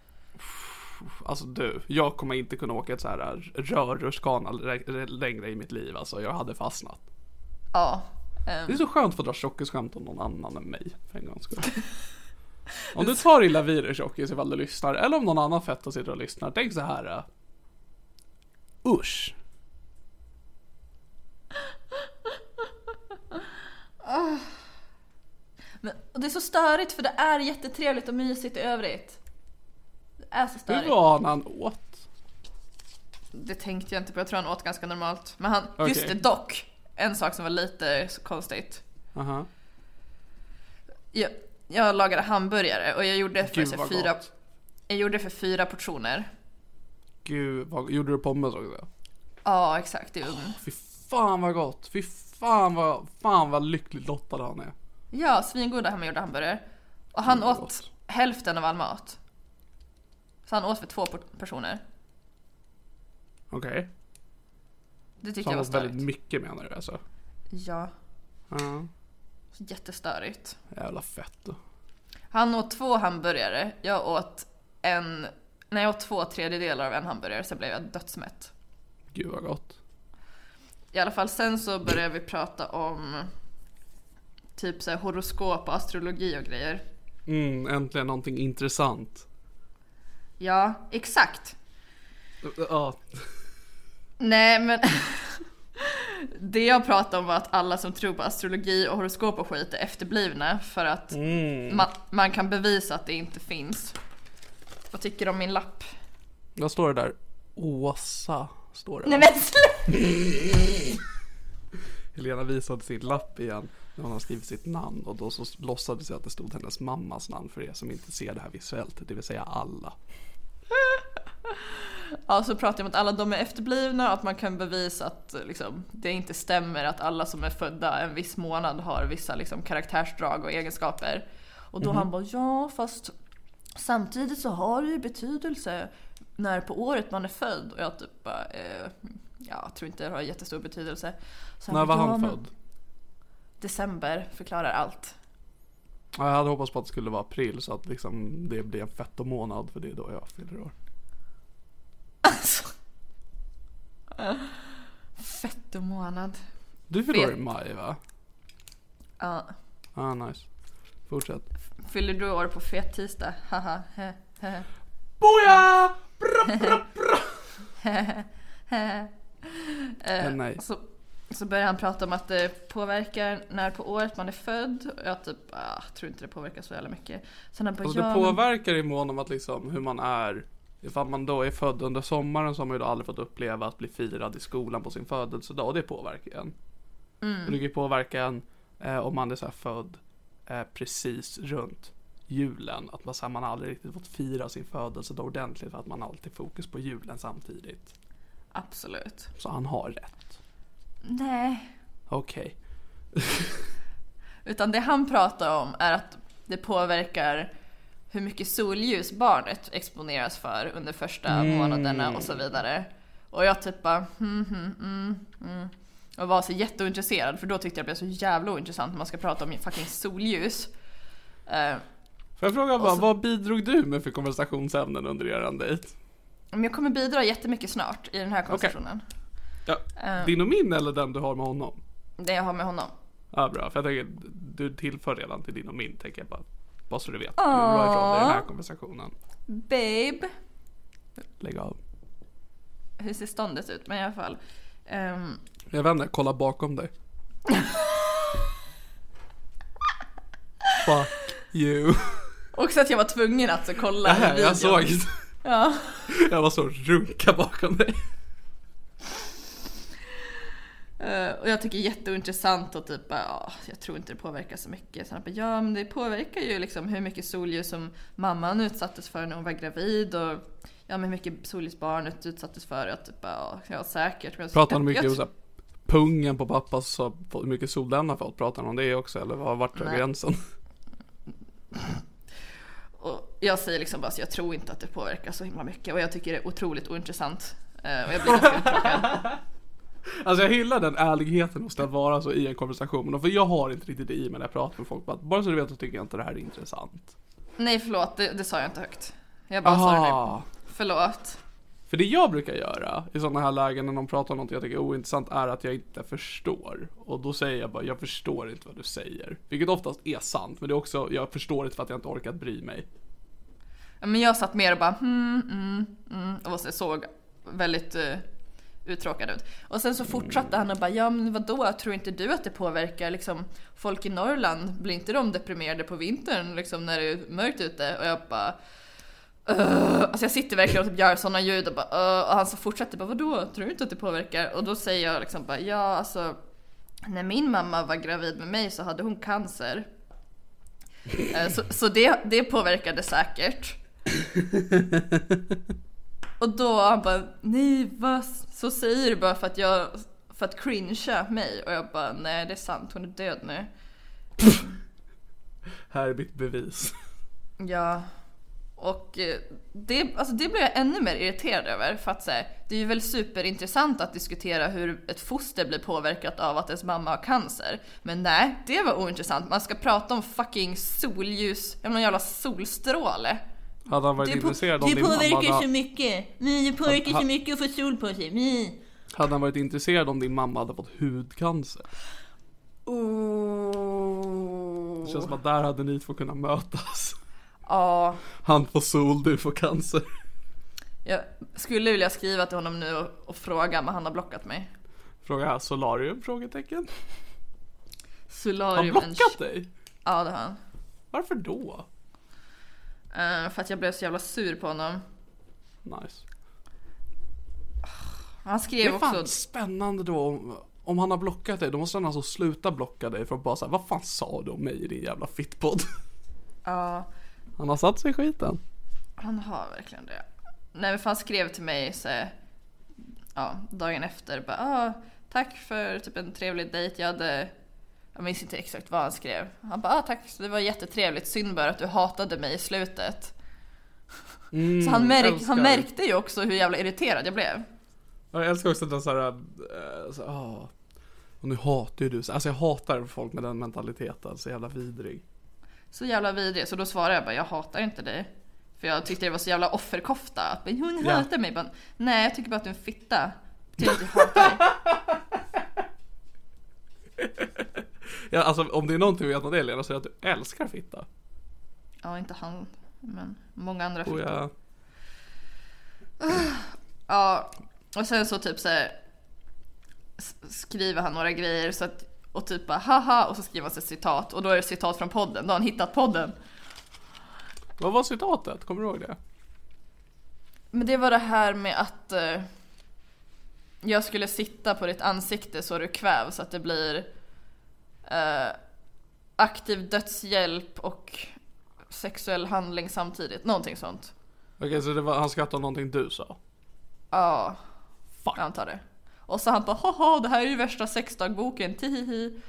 Alltså du, jag kommer inte kunna åka ett så här rörrutschkana lä- längre i mitt liv alltså. Jag hade fastnat. Ja. ehm, Det är så skönt att få dra tjockisskämt om någon annan än mig för en gångs skull. Om du tar illa vid dig tjockis ifall du lyssnar, eller om någon annan fett sitter och lyssnar, tänk så här. Uh, usch. Men, och det är så störigt för det är jättetrevligt och mysigt i övrigt. Det är så Hur störigt. var han han åt? Det tänkte jag inte på, jag tror han åt ganska normalt. Men han, Okej. just det dock, en sak som var lite konstigt. Aha. Jag, jag lagade hamburgare och jag gjorde för Gud, så, vad fyra, gott. jag gjorde för fyra portioner. Gud, vad, gjorde du pommes också? Ja, exakt, i ugn. Fy fan vad gott, fy fan vad, fan vad lyckligt lottad han är. Ja, svingoda hemmagjorda hamburgare. Och han Mm, åt gott. hälften av all mat. Så han åt för två personer. Okej. Det Så tyckte han jag var åt väldigt störigt. mycket menar du alltså? Ja, Ja, jättestörigt. jävla fett då. Han åt två hamburgare, jag åt en... Nej, jag åt två tredjedelar av en hamburgare, sen blev jag dödsmätt. Gud vad gott. I alla fall sen så började vi prata om typ så här horoskop och astrologi och grejer. Mm, äntligen någonting intressant. Ja, exakt. Ja, Nej men Det jag pratade om var att alla som tror på astrologi och horoskop och skit är efterblivna för att man, man kan bevisa att det inte finns. Vad tycker du om min lapp? vad står det där? Åsa, står det. Nej men sluta! Helena visade sin lapp igen när hon har skrivit sitt namn och då så låtsades jag att det stod hennes mammas namn för er som inte ser det här visuellt, det vill säga alla. Ja, så pratar jag om att alla de är efterblivna och att man kan bevisa att liksom, det inte stämmer att alla som är födda en viss månad har vissa liksom, karaktärsdrag och egenskaper. Och då han bara, ja fast samtidigt så har det ju betydelse när på året man är född. Och jag typ bara, eh, ja, tror inte det har jättestor betydelse. När var han "Ja, född? December förklarar allt. Ja, jag hade hoppats på att det skulle vara april så att liksom det blir en fettomånad för det är då jag fyller år. Alltså. Fettomånad. Du fyller år i maj va? Ja. Ah, nice. Fortsätt. Fyller du år på fet tisdag? Haha. Boja! Bra, bra, bra. Eh, nej. Så, så börjar han prata om att det påverkar när på året man är född. Och jag typ, ah, tror inte det påverkar så jävla mycket. Sen han bara, Alltså det påverkar i mån om att liksom hur man är. Ifall man då är född under sommaren så har man ju då aldrig fått uppleva att bli firad i skolan på sin födelsedag och det påverkar en. Mm. Och det kan ju påverka en eh, om man är så född eh, precis runt julen. Att man, så här, man aldrig riktigt fått fira sin födelsedag ordentligt för att man alltid fokus på julen samtidigt. Absolut. Så han har rätt. Nej. Okej. Utan det han pratar om är att det påverkar hur mycket solljus barnet exponeras för under första Mm. månaderna och så vidare. Och jag typ bara, hmm, hmm, mm, mm. Och var så jätteointresserad för då tyckte jag det blev så jävla ointressant när man ska prata om fucking solljus. Eh, Får jag fråga bara, så- vad bidrog du med för konversationsämnen under eran dejt? men jag kommer bidra jättemycket snart i den här konversationen. Ja, Eh. din och min eller den du har med honom? Det jag har med honom. Ja bra, för jag tänker du tillför redan till din och min tänker jag bara. Bara så du vet. Du är bra ifrån dig i den här konversationen. Babe. Lägg av. Hur ser ståndet ut? Men i alla fall. ehm, Jag inte, kolla bakom dig. Fuck you. också att jag var tvungen att så kolla Nej, jag såg. Ja. Jag var så runka bakom dig. Eh, och jag tycker det är jätteointressant och typ ja, jag tror inte det påverkar så mycket. Så han bara, ja men det påverkar ju liksom hur mycket solljus som mamman utsattes för när hon var gravid och ja men hur mycket solljus barnet utsattes för. Jag typ ja, ja säkert. Men jag- Pratar han jag- mycket jag- om här, pungen på pappas så hur mycket sol den har fått? Pratar han om det också eller vad har varit Nej. gränsen? jag säger liksom bara så jag tror inte att det påverkar så himla mycket och jag tycker det är otroligt ointressant. Eh, och jag blir ganska uttråkad. Alltså jag hyllar den ärligheten hos att vara så i en konversation. För jag har inte riktigt det i mig när jag pratar med folk. Bara, bara så du vet så tycker jag inte det här är intressant. Nej förlåt, det, det sa jag inte högt. Jag bara sa det nu. Aha. Förlåt. För det jag brukar göra i sådana här lägen när någon pratar om något jag tycker är ointressant är att jag inte förstår. Och då säger jag bara, jag förstår inte vad du säger. Vilket oftast är sant, men det är också, jag förstår inte för att jag inte orkat bry mig. Men jag satt mer och bara hmm, mm, mm, och så såg väldigt uh, uttråkad ut. Och sen så fortsatte han och bara ja men vadå, tror inte du att det påverkar liksom folk i Norrland? Blir inte de deprimerade på vintern liksom när det är mörkt ute? Och jag bara Uh, alltså jag sitter verkligen och typ gör sådana ljud och bara uh, och han så fortsätter bara vadå, tror du inte att det påverkar? Och då säger jag liksom bara ja alltså när min mamma var gravid med mig så hade hon cancer. Eh, så så det, det påverkade säkert. Och då han bara nej vad så säger du bara för att jag för att cringea mig och jag bara nej det är sant hon är död nu. Här är mitt bevis. Ja. Och eh, det, alltså det blir jag ännu mer irriterad över för att här, det är ju väl superintressant att diskutera hur ett foster blir påverkat av att ens mamma har cancer. Men nej, det var ointressant. Man ska prata om fucking solljus, någon jävla solstråle. Hade han varit Det, på, intresserad om din mamma påverkar så mycket. Nej, det påverkar så mycket att få sol på sig. Nej. hade han varit intresserad om din mamma hade fått hudcancer? Oh. Det känns som att där hade ni två kunnat mötas. Ja, Han får sol, du får cancer. jag skulle vilja skriva till honom nu och, och fråga men han har blockat mig. Fråga här, solarium? Frågetecken. Har Solarium han en- blockat dig? Ja det har han. Varför då? Eh, för att jag blev så jävla sur på honom. Nice. Han Det skrev är fan också... spännande då om, om han har blockat dig, då måste han alltså sluta blocka dig för att bara säga vad fan sa du om mig i din jävla fittpodd? Ja, Han har satt sig i skiten. han har verkligen det. Nej men för han skrev till mig så ja, dagen efter bara ah, tack för typ en trevlig dejt. Jag hade, jag minns inte exakt vad han skrev. Han bara ah, tack, det var jättetrevligt. Synd bara att du hatade mig i slutet. så han, märk, Mm, älskar. han märkte ju också hur jävla irriterad jag blev. Ja, Jag älskar också den såhär, äh, så, ah. Och nu hatar ju du, alltså jag hatar folk med den mentaliteten, så jävla vidrig. Så jävla vidrig. Så då svarade jag bara jag hatar inte dig. För jag tyckte det var så jävla offerkofta. Att hon hatar mig. Bara, Nej jag tycker bara att du är en fitta. Betyder inte att jag hatar dig. Ja, alltså om det är någonting vi vet om det Lena, så är det att du älskar fitta. Ja inte han. Men många andra fittor. jag, Ja, och sen så typ så här, skriver han några grejer så att, och typ bara haha och så skriver han ett citat och då är det citat från podden, då har han hittat podden. vad var citatet? Kommer du ihåg det? Men det var det här med att eh, jag skulle sitta på ditt ansikte så du kvävs så att det blir eh, aktiv dödshjälp och sexuell handling samtidigt, någonting sånt. Okej, så det var, han skrattade någonting du sa? Ja, Fuck. jag antar det. Och så han bara haha det här är ju värsta sexdagboken, tihihi.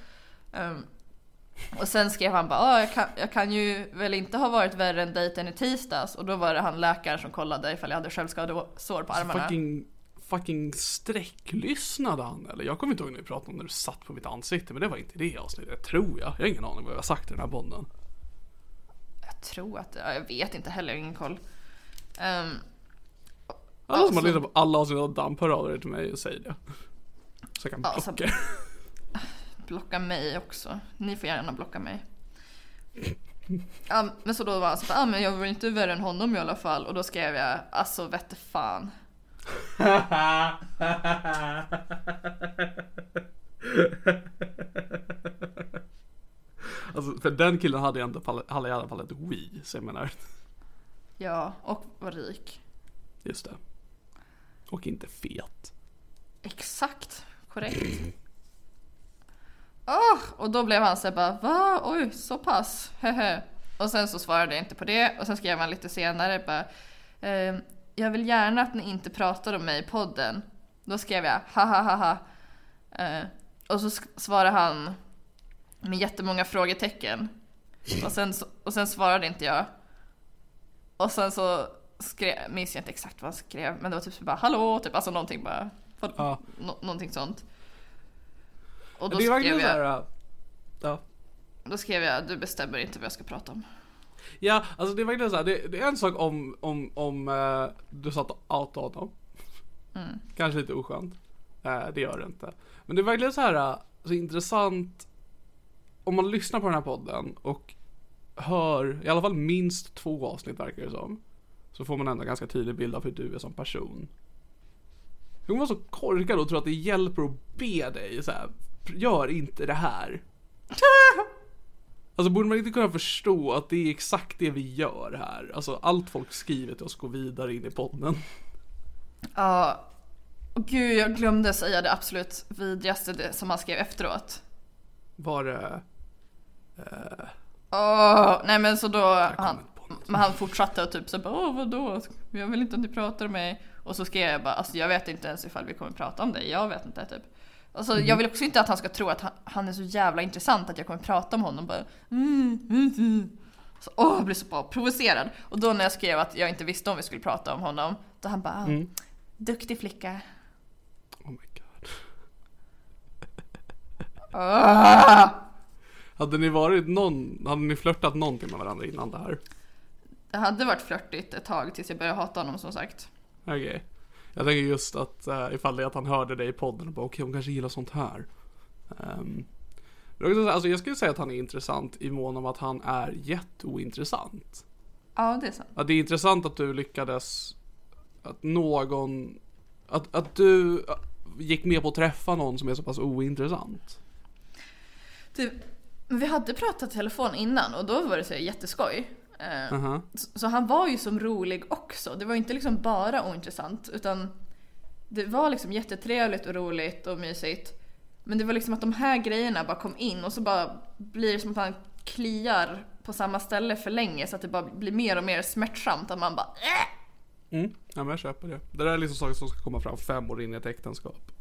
Um, och sen skrev han bara jag, kan, jag kan ju väl inte ha varit värre än dejten i tisdags och då var det han läkaren som kollade ifall jag hade självskadesår på armarna. Fucking, fucking sträcklyssnade han eller? Jag kommer inte ihåg när vi pratade om när du satt på mitt ansikte, men det var inte det avsnittet, tror jag. Jag har ingen aning vad jag har sagt i den här podden. Jag tror att ja, jag vet inte heller, jag har ingen koll. Um, Alla som har så- lyssnat på alla avsnitt av Damp, hör av till mig och säg det. Så jag kan blocka er. blocka mig också. Ni får gärna blocka mig. Ja, men så då var han så bara, ah, men jag var inte värre än honom i alla fall. Och då skrev jag, alltså vette fan. Alltså, för den killen hade fall- hade i alla fall ett Wii, så jag menar, Ja, och var rik. just det. Och inte fet. Exakt, korrekt. Åh, och då blev han så bara, va? Oj, så pass? Hehe. Och sen så svarade jag inte på det och sen skrev han lite senare bara, ehm, jag vill gärna att ni inte pratar om mig i podden. Då skrev jag, ha ha ha ha. Eh, och så svarade han med jättemånga frågetecken. Och sen, och sen svarade inte jag. Och sen så skrev, minns jag inte exakt vad han skrev, men det var typ så bara hallå, typ alltså någonting bara. Ja. nå- någonting sånt. Och då skrev, jag, ja. då skrev jag du bestämmer inte vad jag ska prata om. Ja, alltså det är verkligen såhär, det, det är en sak om, om, om eh, du satt och outade honom. Kanske lite oskönt. Eh, det gör det inte. Men det är verkligen så här eh, så intressant om man lyssnar på den här podden och hör i alla fall minst två avsnitt verkar det som. Så får man ändå en ganska tydlig bild av hur du är som person. Du kommer vara så korkad och tro att det hjälper att be dig så här, gör inte det här. Alltså borde man inte kunna förstå att det är exakt det vi gör här? Alltså allt folk skriver till oss går vidare in i podden. Ja, och gud jag glömde säga det absolut vidrigaste det som han skrev efteråt. Var det... Åh, nej men så då, han, men han fortsatte och typ så bara, åh vadå, jag vill inte att ni pratar med mig. Och så skrev jag bara, alltså jag vet inte ens ifall vi kommer prata om dig, jag vet inte typ. Alltså jag vill också inte att han ska tro att han, han är så jävla intressant att jag kommer prata om honom bara, mm, mm, mm. Så, åh, jag blir så bara provocerad. Och då när jag skrev att jag inte visste om vi skulle prata om honom, då han bara, ah, duktig flicka. Oh my god. Ah! Hade ni varit någon, hade ni flörtat någonting med varandra innan det här? Det hade varit flörtigt ett tag tills jag började hata honom som sagt. Okej. Jag tänker just att uh, ifall det är att han hörde dig i podden och bara okej hon kanske gillar sånt här. Um, alltså jag skulle säga att han är intressant i mån om att han är jätteointressant. Ja, det är sant. Att det är intressant att du lyckades, att någon, att, att du äh, gick med på att träffa någon som är så pass ointressant. Men vi hade pratat telefon innan och då var det så jätteskoj. Eh, Aha. så, så han var ju som rolig också. Det var inte liksom bara ointressant utan det var liksom jättetrevligt och roligt och mysigt. Men det var liksom att de här grejerna bara kom in och så bara blir det som att han kliar på samma ställe för länge så att det bara blir mer och mer smärtsamt. Att man bara äh! Mm. Ja men jag köper det. Det där är liksom saker som ska komma fram fem år in i ett äktenskap.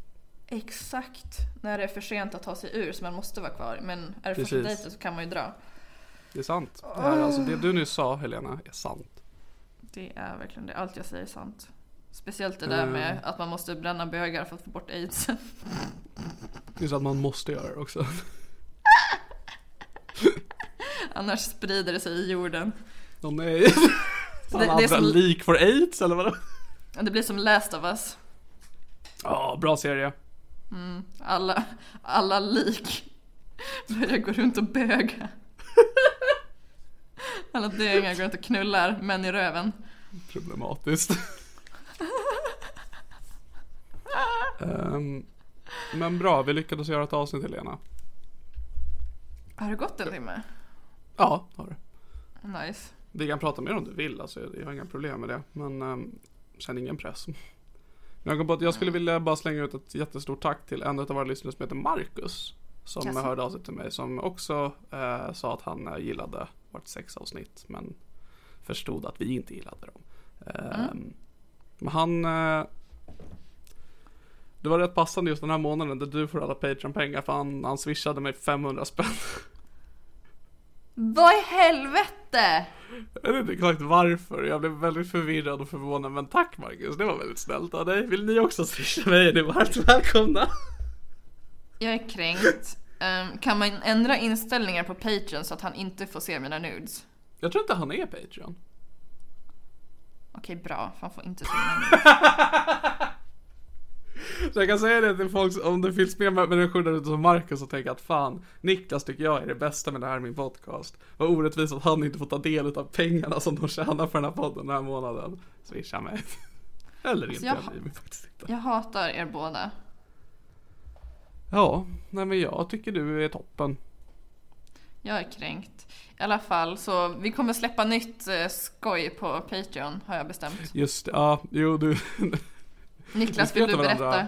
Exakt när det är för sent att ta sig ur så man måste vara kvar. Men är det första Precis. dejten så kan man ju dra. Det är sant. Det, här, alltså, det du nu sa Helena är sant. Det är verkligen det. Allt jag säger är sant. Speciellt det där med att man måste bränna bögar för att få bort aids. Det är så att man måste göra det också. Annars sprider det sig i jorden. De är... Fan, Det- det är som- lik for aids eller vadå? Det blir som Last of Us. Ja, bra serie. Alla, alla lik börjar gå runt och böga. Alla döingar går runt och knullar män i röven. Problematiskt. Ehm, men bra, vi lyckades göra ett avsnitt Helena. Har det gått en timme? Ja, har det. Nice. Vi kan prata mer om du vill, alltså, jag har inga problem med det. Men um, sen ingen press. Jag kom på att jag skulle vilja bara slänga ut ett jättestort tack till en av våra lyssnare som heter Marcus. Som Jaså? hörde av sig till mig som också eh, sa att han eh, gillade vårt sexavsnitt. Men förstod att vi inte gillade dem. Ehm, Men han... Eh, det var rätt passande just den här månaden där du får alla Patreon-pengar för han, han swishade mig 500 spänn. Vad i helvete? Jag vet inte exakt varför, jag blev väldigt förvirrad och förvånad men tack Marcus, det var väldigt snällt av dig. Vill ni också swisha mig är ni varmt välkomna. Jag är kränkt. Ehm, kan man ändra inställningar på Patreon så att han inte får se mina nudes? Jag tror inte han är Patreon. Okej, bra. Han får inte se mina nudes. Så jag kan säga det till folk, om det finns mer människor där ute som Marcus och tänker att fan, Niklas tycker jag är det bästa med det här min podcast. Vad orättvist att han inte får ta del av pengarna som de tjänar på den här podden den här månaden. Swisha mig. Eller inte, jag- jag mig faktiskt inte. Jag hatar er båda. Ja, nej men jag tycker du är toppen. Jag är kränkt. I alla fall, så vi kommer släppa nytt eh, skoj på Patreon har jag bestämt. Just det, ja, jo du. Niklas, vill du varandra. berätta?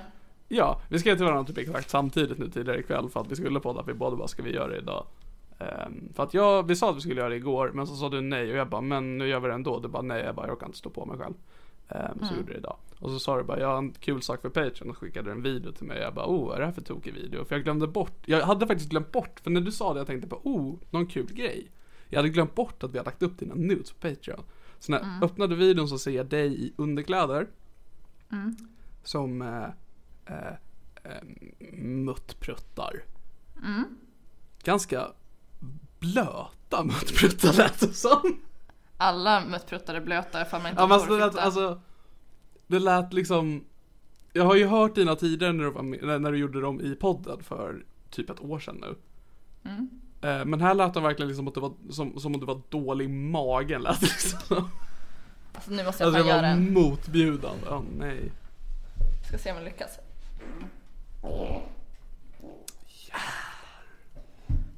Ja, vi skrev till varandra typ exakt samtidigt nu tidigare ikväll för att vi skulle podda. Vi båda bara, ska vi göra det idag? Ehm, för att jag, vi sa att vi skulle göra det igår, men så sa du nej och jag bara, men nu gör vi det ändå. Du bara, nej, jag bara, jag kan inte stå på mig själv. Ehm, så gjorde vi det idag. Och så sa du bara, jag har en kul sak för Patreon och skickade en video till mig. Jag bara, oh, vad är det här för tokig video? För jag glömde bort, jag hade faktiskt glömt bort, för när du sa det jag tänkte på, oh, någon kul grej. Jag hade glömt bort att vi hade lagt upp dina nudes på Patreon. Så när jag öppnade videon så ser jag dig i underkläder. Som eh, eh, eh, muttpruttar. Ganska blöta muttpruttar lät det som. Alla muttpruttar är blöta ifall man inte Ja, men alltså, det lät, hårfitta. alltså, det lät liksom Jag har ju hört dina tidigare när du, var när- du gjorde dem i podden för typ ett år sedan nu Mm. Eh, Men här lät det verkligen liksom att du var, som, som om du var dålig i magen lät det liksom. Alltså, nu måste jag Alltså fan det göra var en. motbjudande, åh nej Ska se om jag lyckas.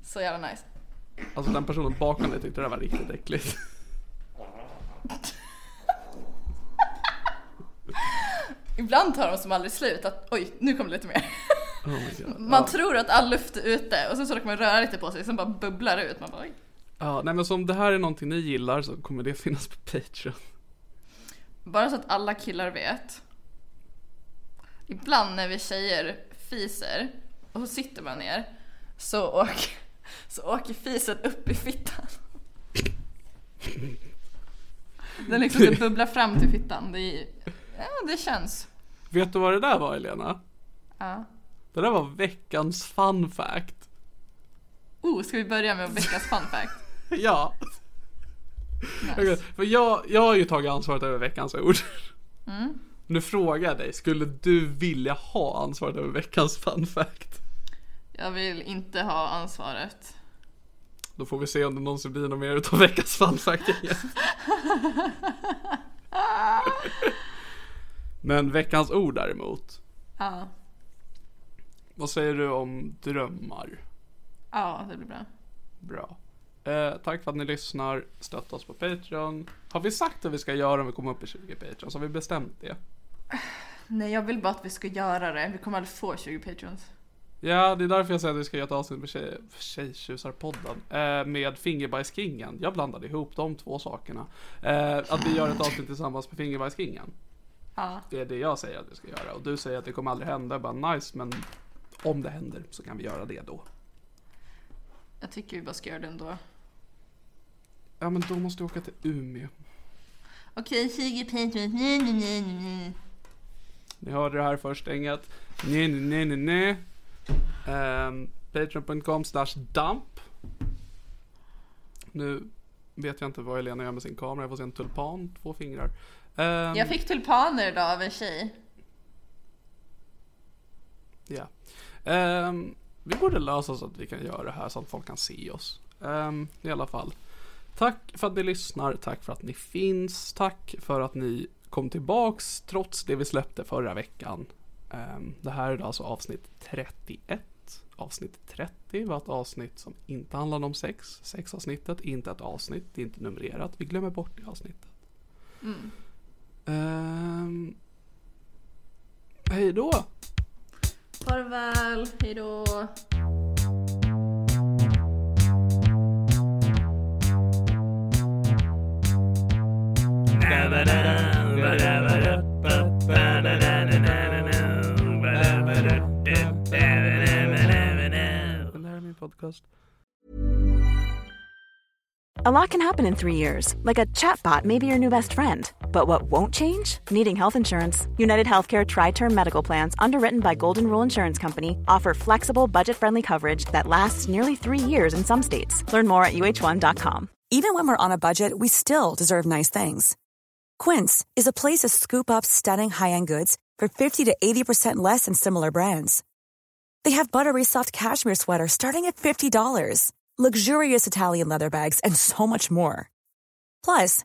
Så jävla nice. Alltså den personen bakom dig tyckte det var riktigt äckligt Ibland tar de som aldrig slut att oj, nu kommer det lite mer. oh. Man ja. tror att all luft är ute och sen så råkar man röra lite på sig sen bara bubblar det ut. Man bara oj. ja, nej men så om det här är någonting ni gillar så kommer det finnas på Patreon Bara så att alla killar vet. Ibland när vi tjejer fiser och så sitter man ner så åker, så åker fisen upp i fittan. Den liksom bubblar fram till fittan. Det, är, ja, det känns. Vet du vad det där var Helena? Ja. Det där var veckans fun fact Oh, ska vi börja med veckans fun fact? Ja Nice. För jag, jag har ju tagit ansvaret över veckans ord. Mm. Nu frågar jag dig, skulle du vilja ha ansvaret över veckans fun fact? Jag vill inte ha ansvaret. Då får vi se om det någonsin blir något mer utav veckans fun fact igen. Men veckans ord däremot. Ja, Vad säger du om drömmar? ja det blir bra. Bra. Eh, tack för att ni lyssnar. Stötta oss på Patreon. Har vi sagt vad vi ska göra om vi kommer upp i 20 Patreons? Har vi bestämt det? Nej, jag vill bara att vi ska göra det. Vi kommer aldrig få 20 patrons. Ja, det är därför jag säger att vi ska göra ett avsnitt med tjej, Tjejtjusarpodden. Eh, med Fingerbajskingen. Jag blandade ihop de två sakerna. Eh, att vi gör ett avsnitt tillsammans med Fingerbajskingen. Ja. Det är det jag säger att vi ska göra. Och du säger att det kommer aldrig hända. Jag bara nice, men om det händer så kan vi göra det då. Jag tycker vi bara ska göra det ändå. Ja, men då måste jag åka till Umeå. Okej, 20 patrons. Nej, nej, nej, nej. Ni hörde det här först, inget. Nej, nej, nej, nej. Um, Patreon.com slash dump. Nu vet jag inte vad Elena gör med sin kamera. Jag får se en tulpan, två fingrar. Ehm, Jag fick tulpaner idag av en tjej. Ja. Ehm, vi borde lösa så att vi kan göra det här så att folk kan se oss. Ehm, I alla fall. Tack för att ni lyssnar. Tack för att ni finns. Tack för att ni kom tillbaks trots det vi släppte förra veckan. Ehm, det här är alltså avsnitt 31. Avsnitt 30 var ett avsnitt som inte handlade om sex. Sexavsnittet, inte ett avsnitt, det är inte numrerat. Vi glömmer bort det avsnittet. Ehm, hej då! Farväl, hejdå. Det här är min podcast. A lot can happen in three years, like a chatbot may be your new best friend. But what won't change? Needing health insurance. United Healthcare Tri Term Medical Plans, underwritten by Golden Rule Insurance Company, offer flexible, budget friendly coverage that lasts nearly three years in some states. Learn more at uh1.com. Even when we're on a budget, we still deserve nice things. Quince is a place to scoop up stunning high-end goods for 50 to 80% less than similar brands. They have buttery soft cashmere sweaters starting at $50, luxurious Italian leather bags, and so much more. Plus,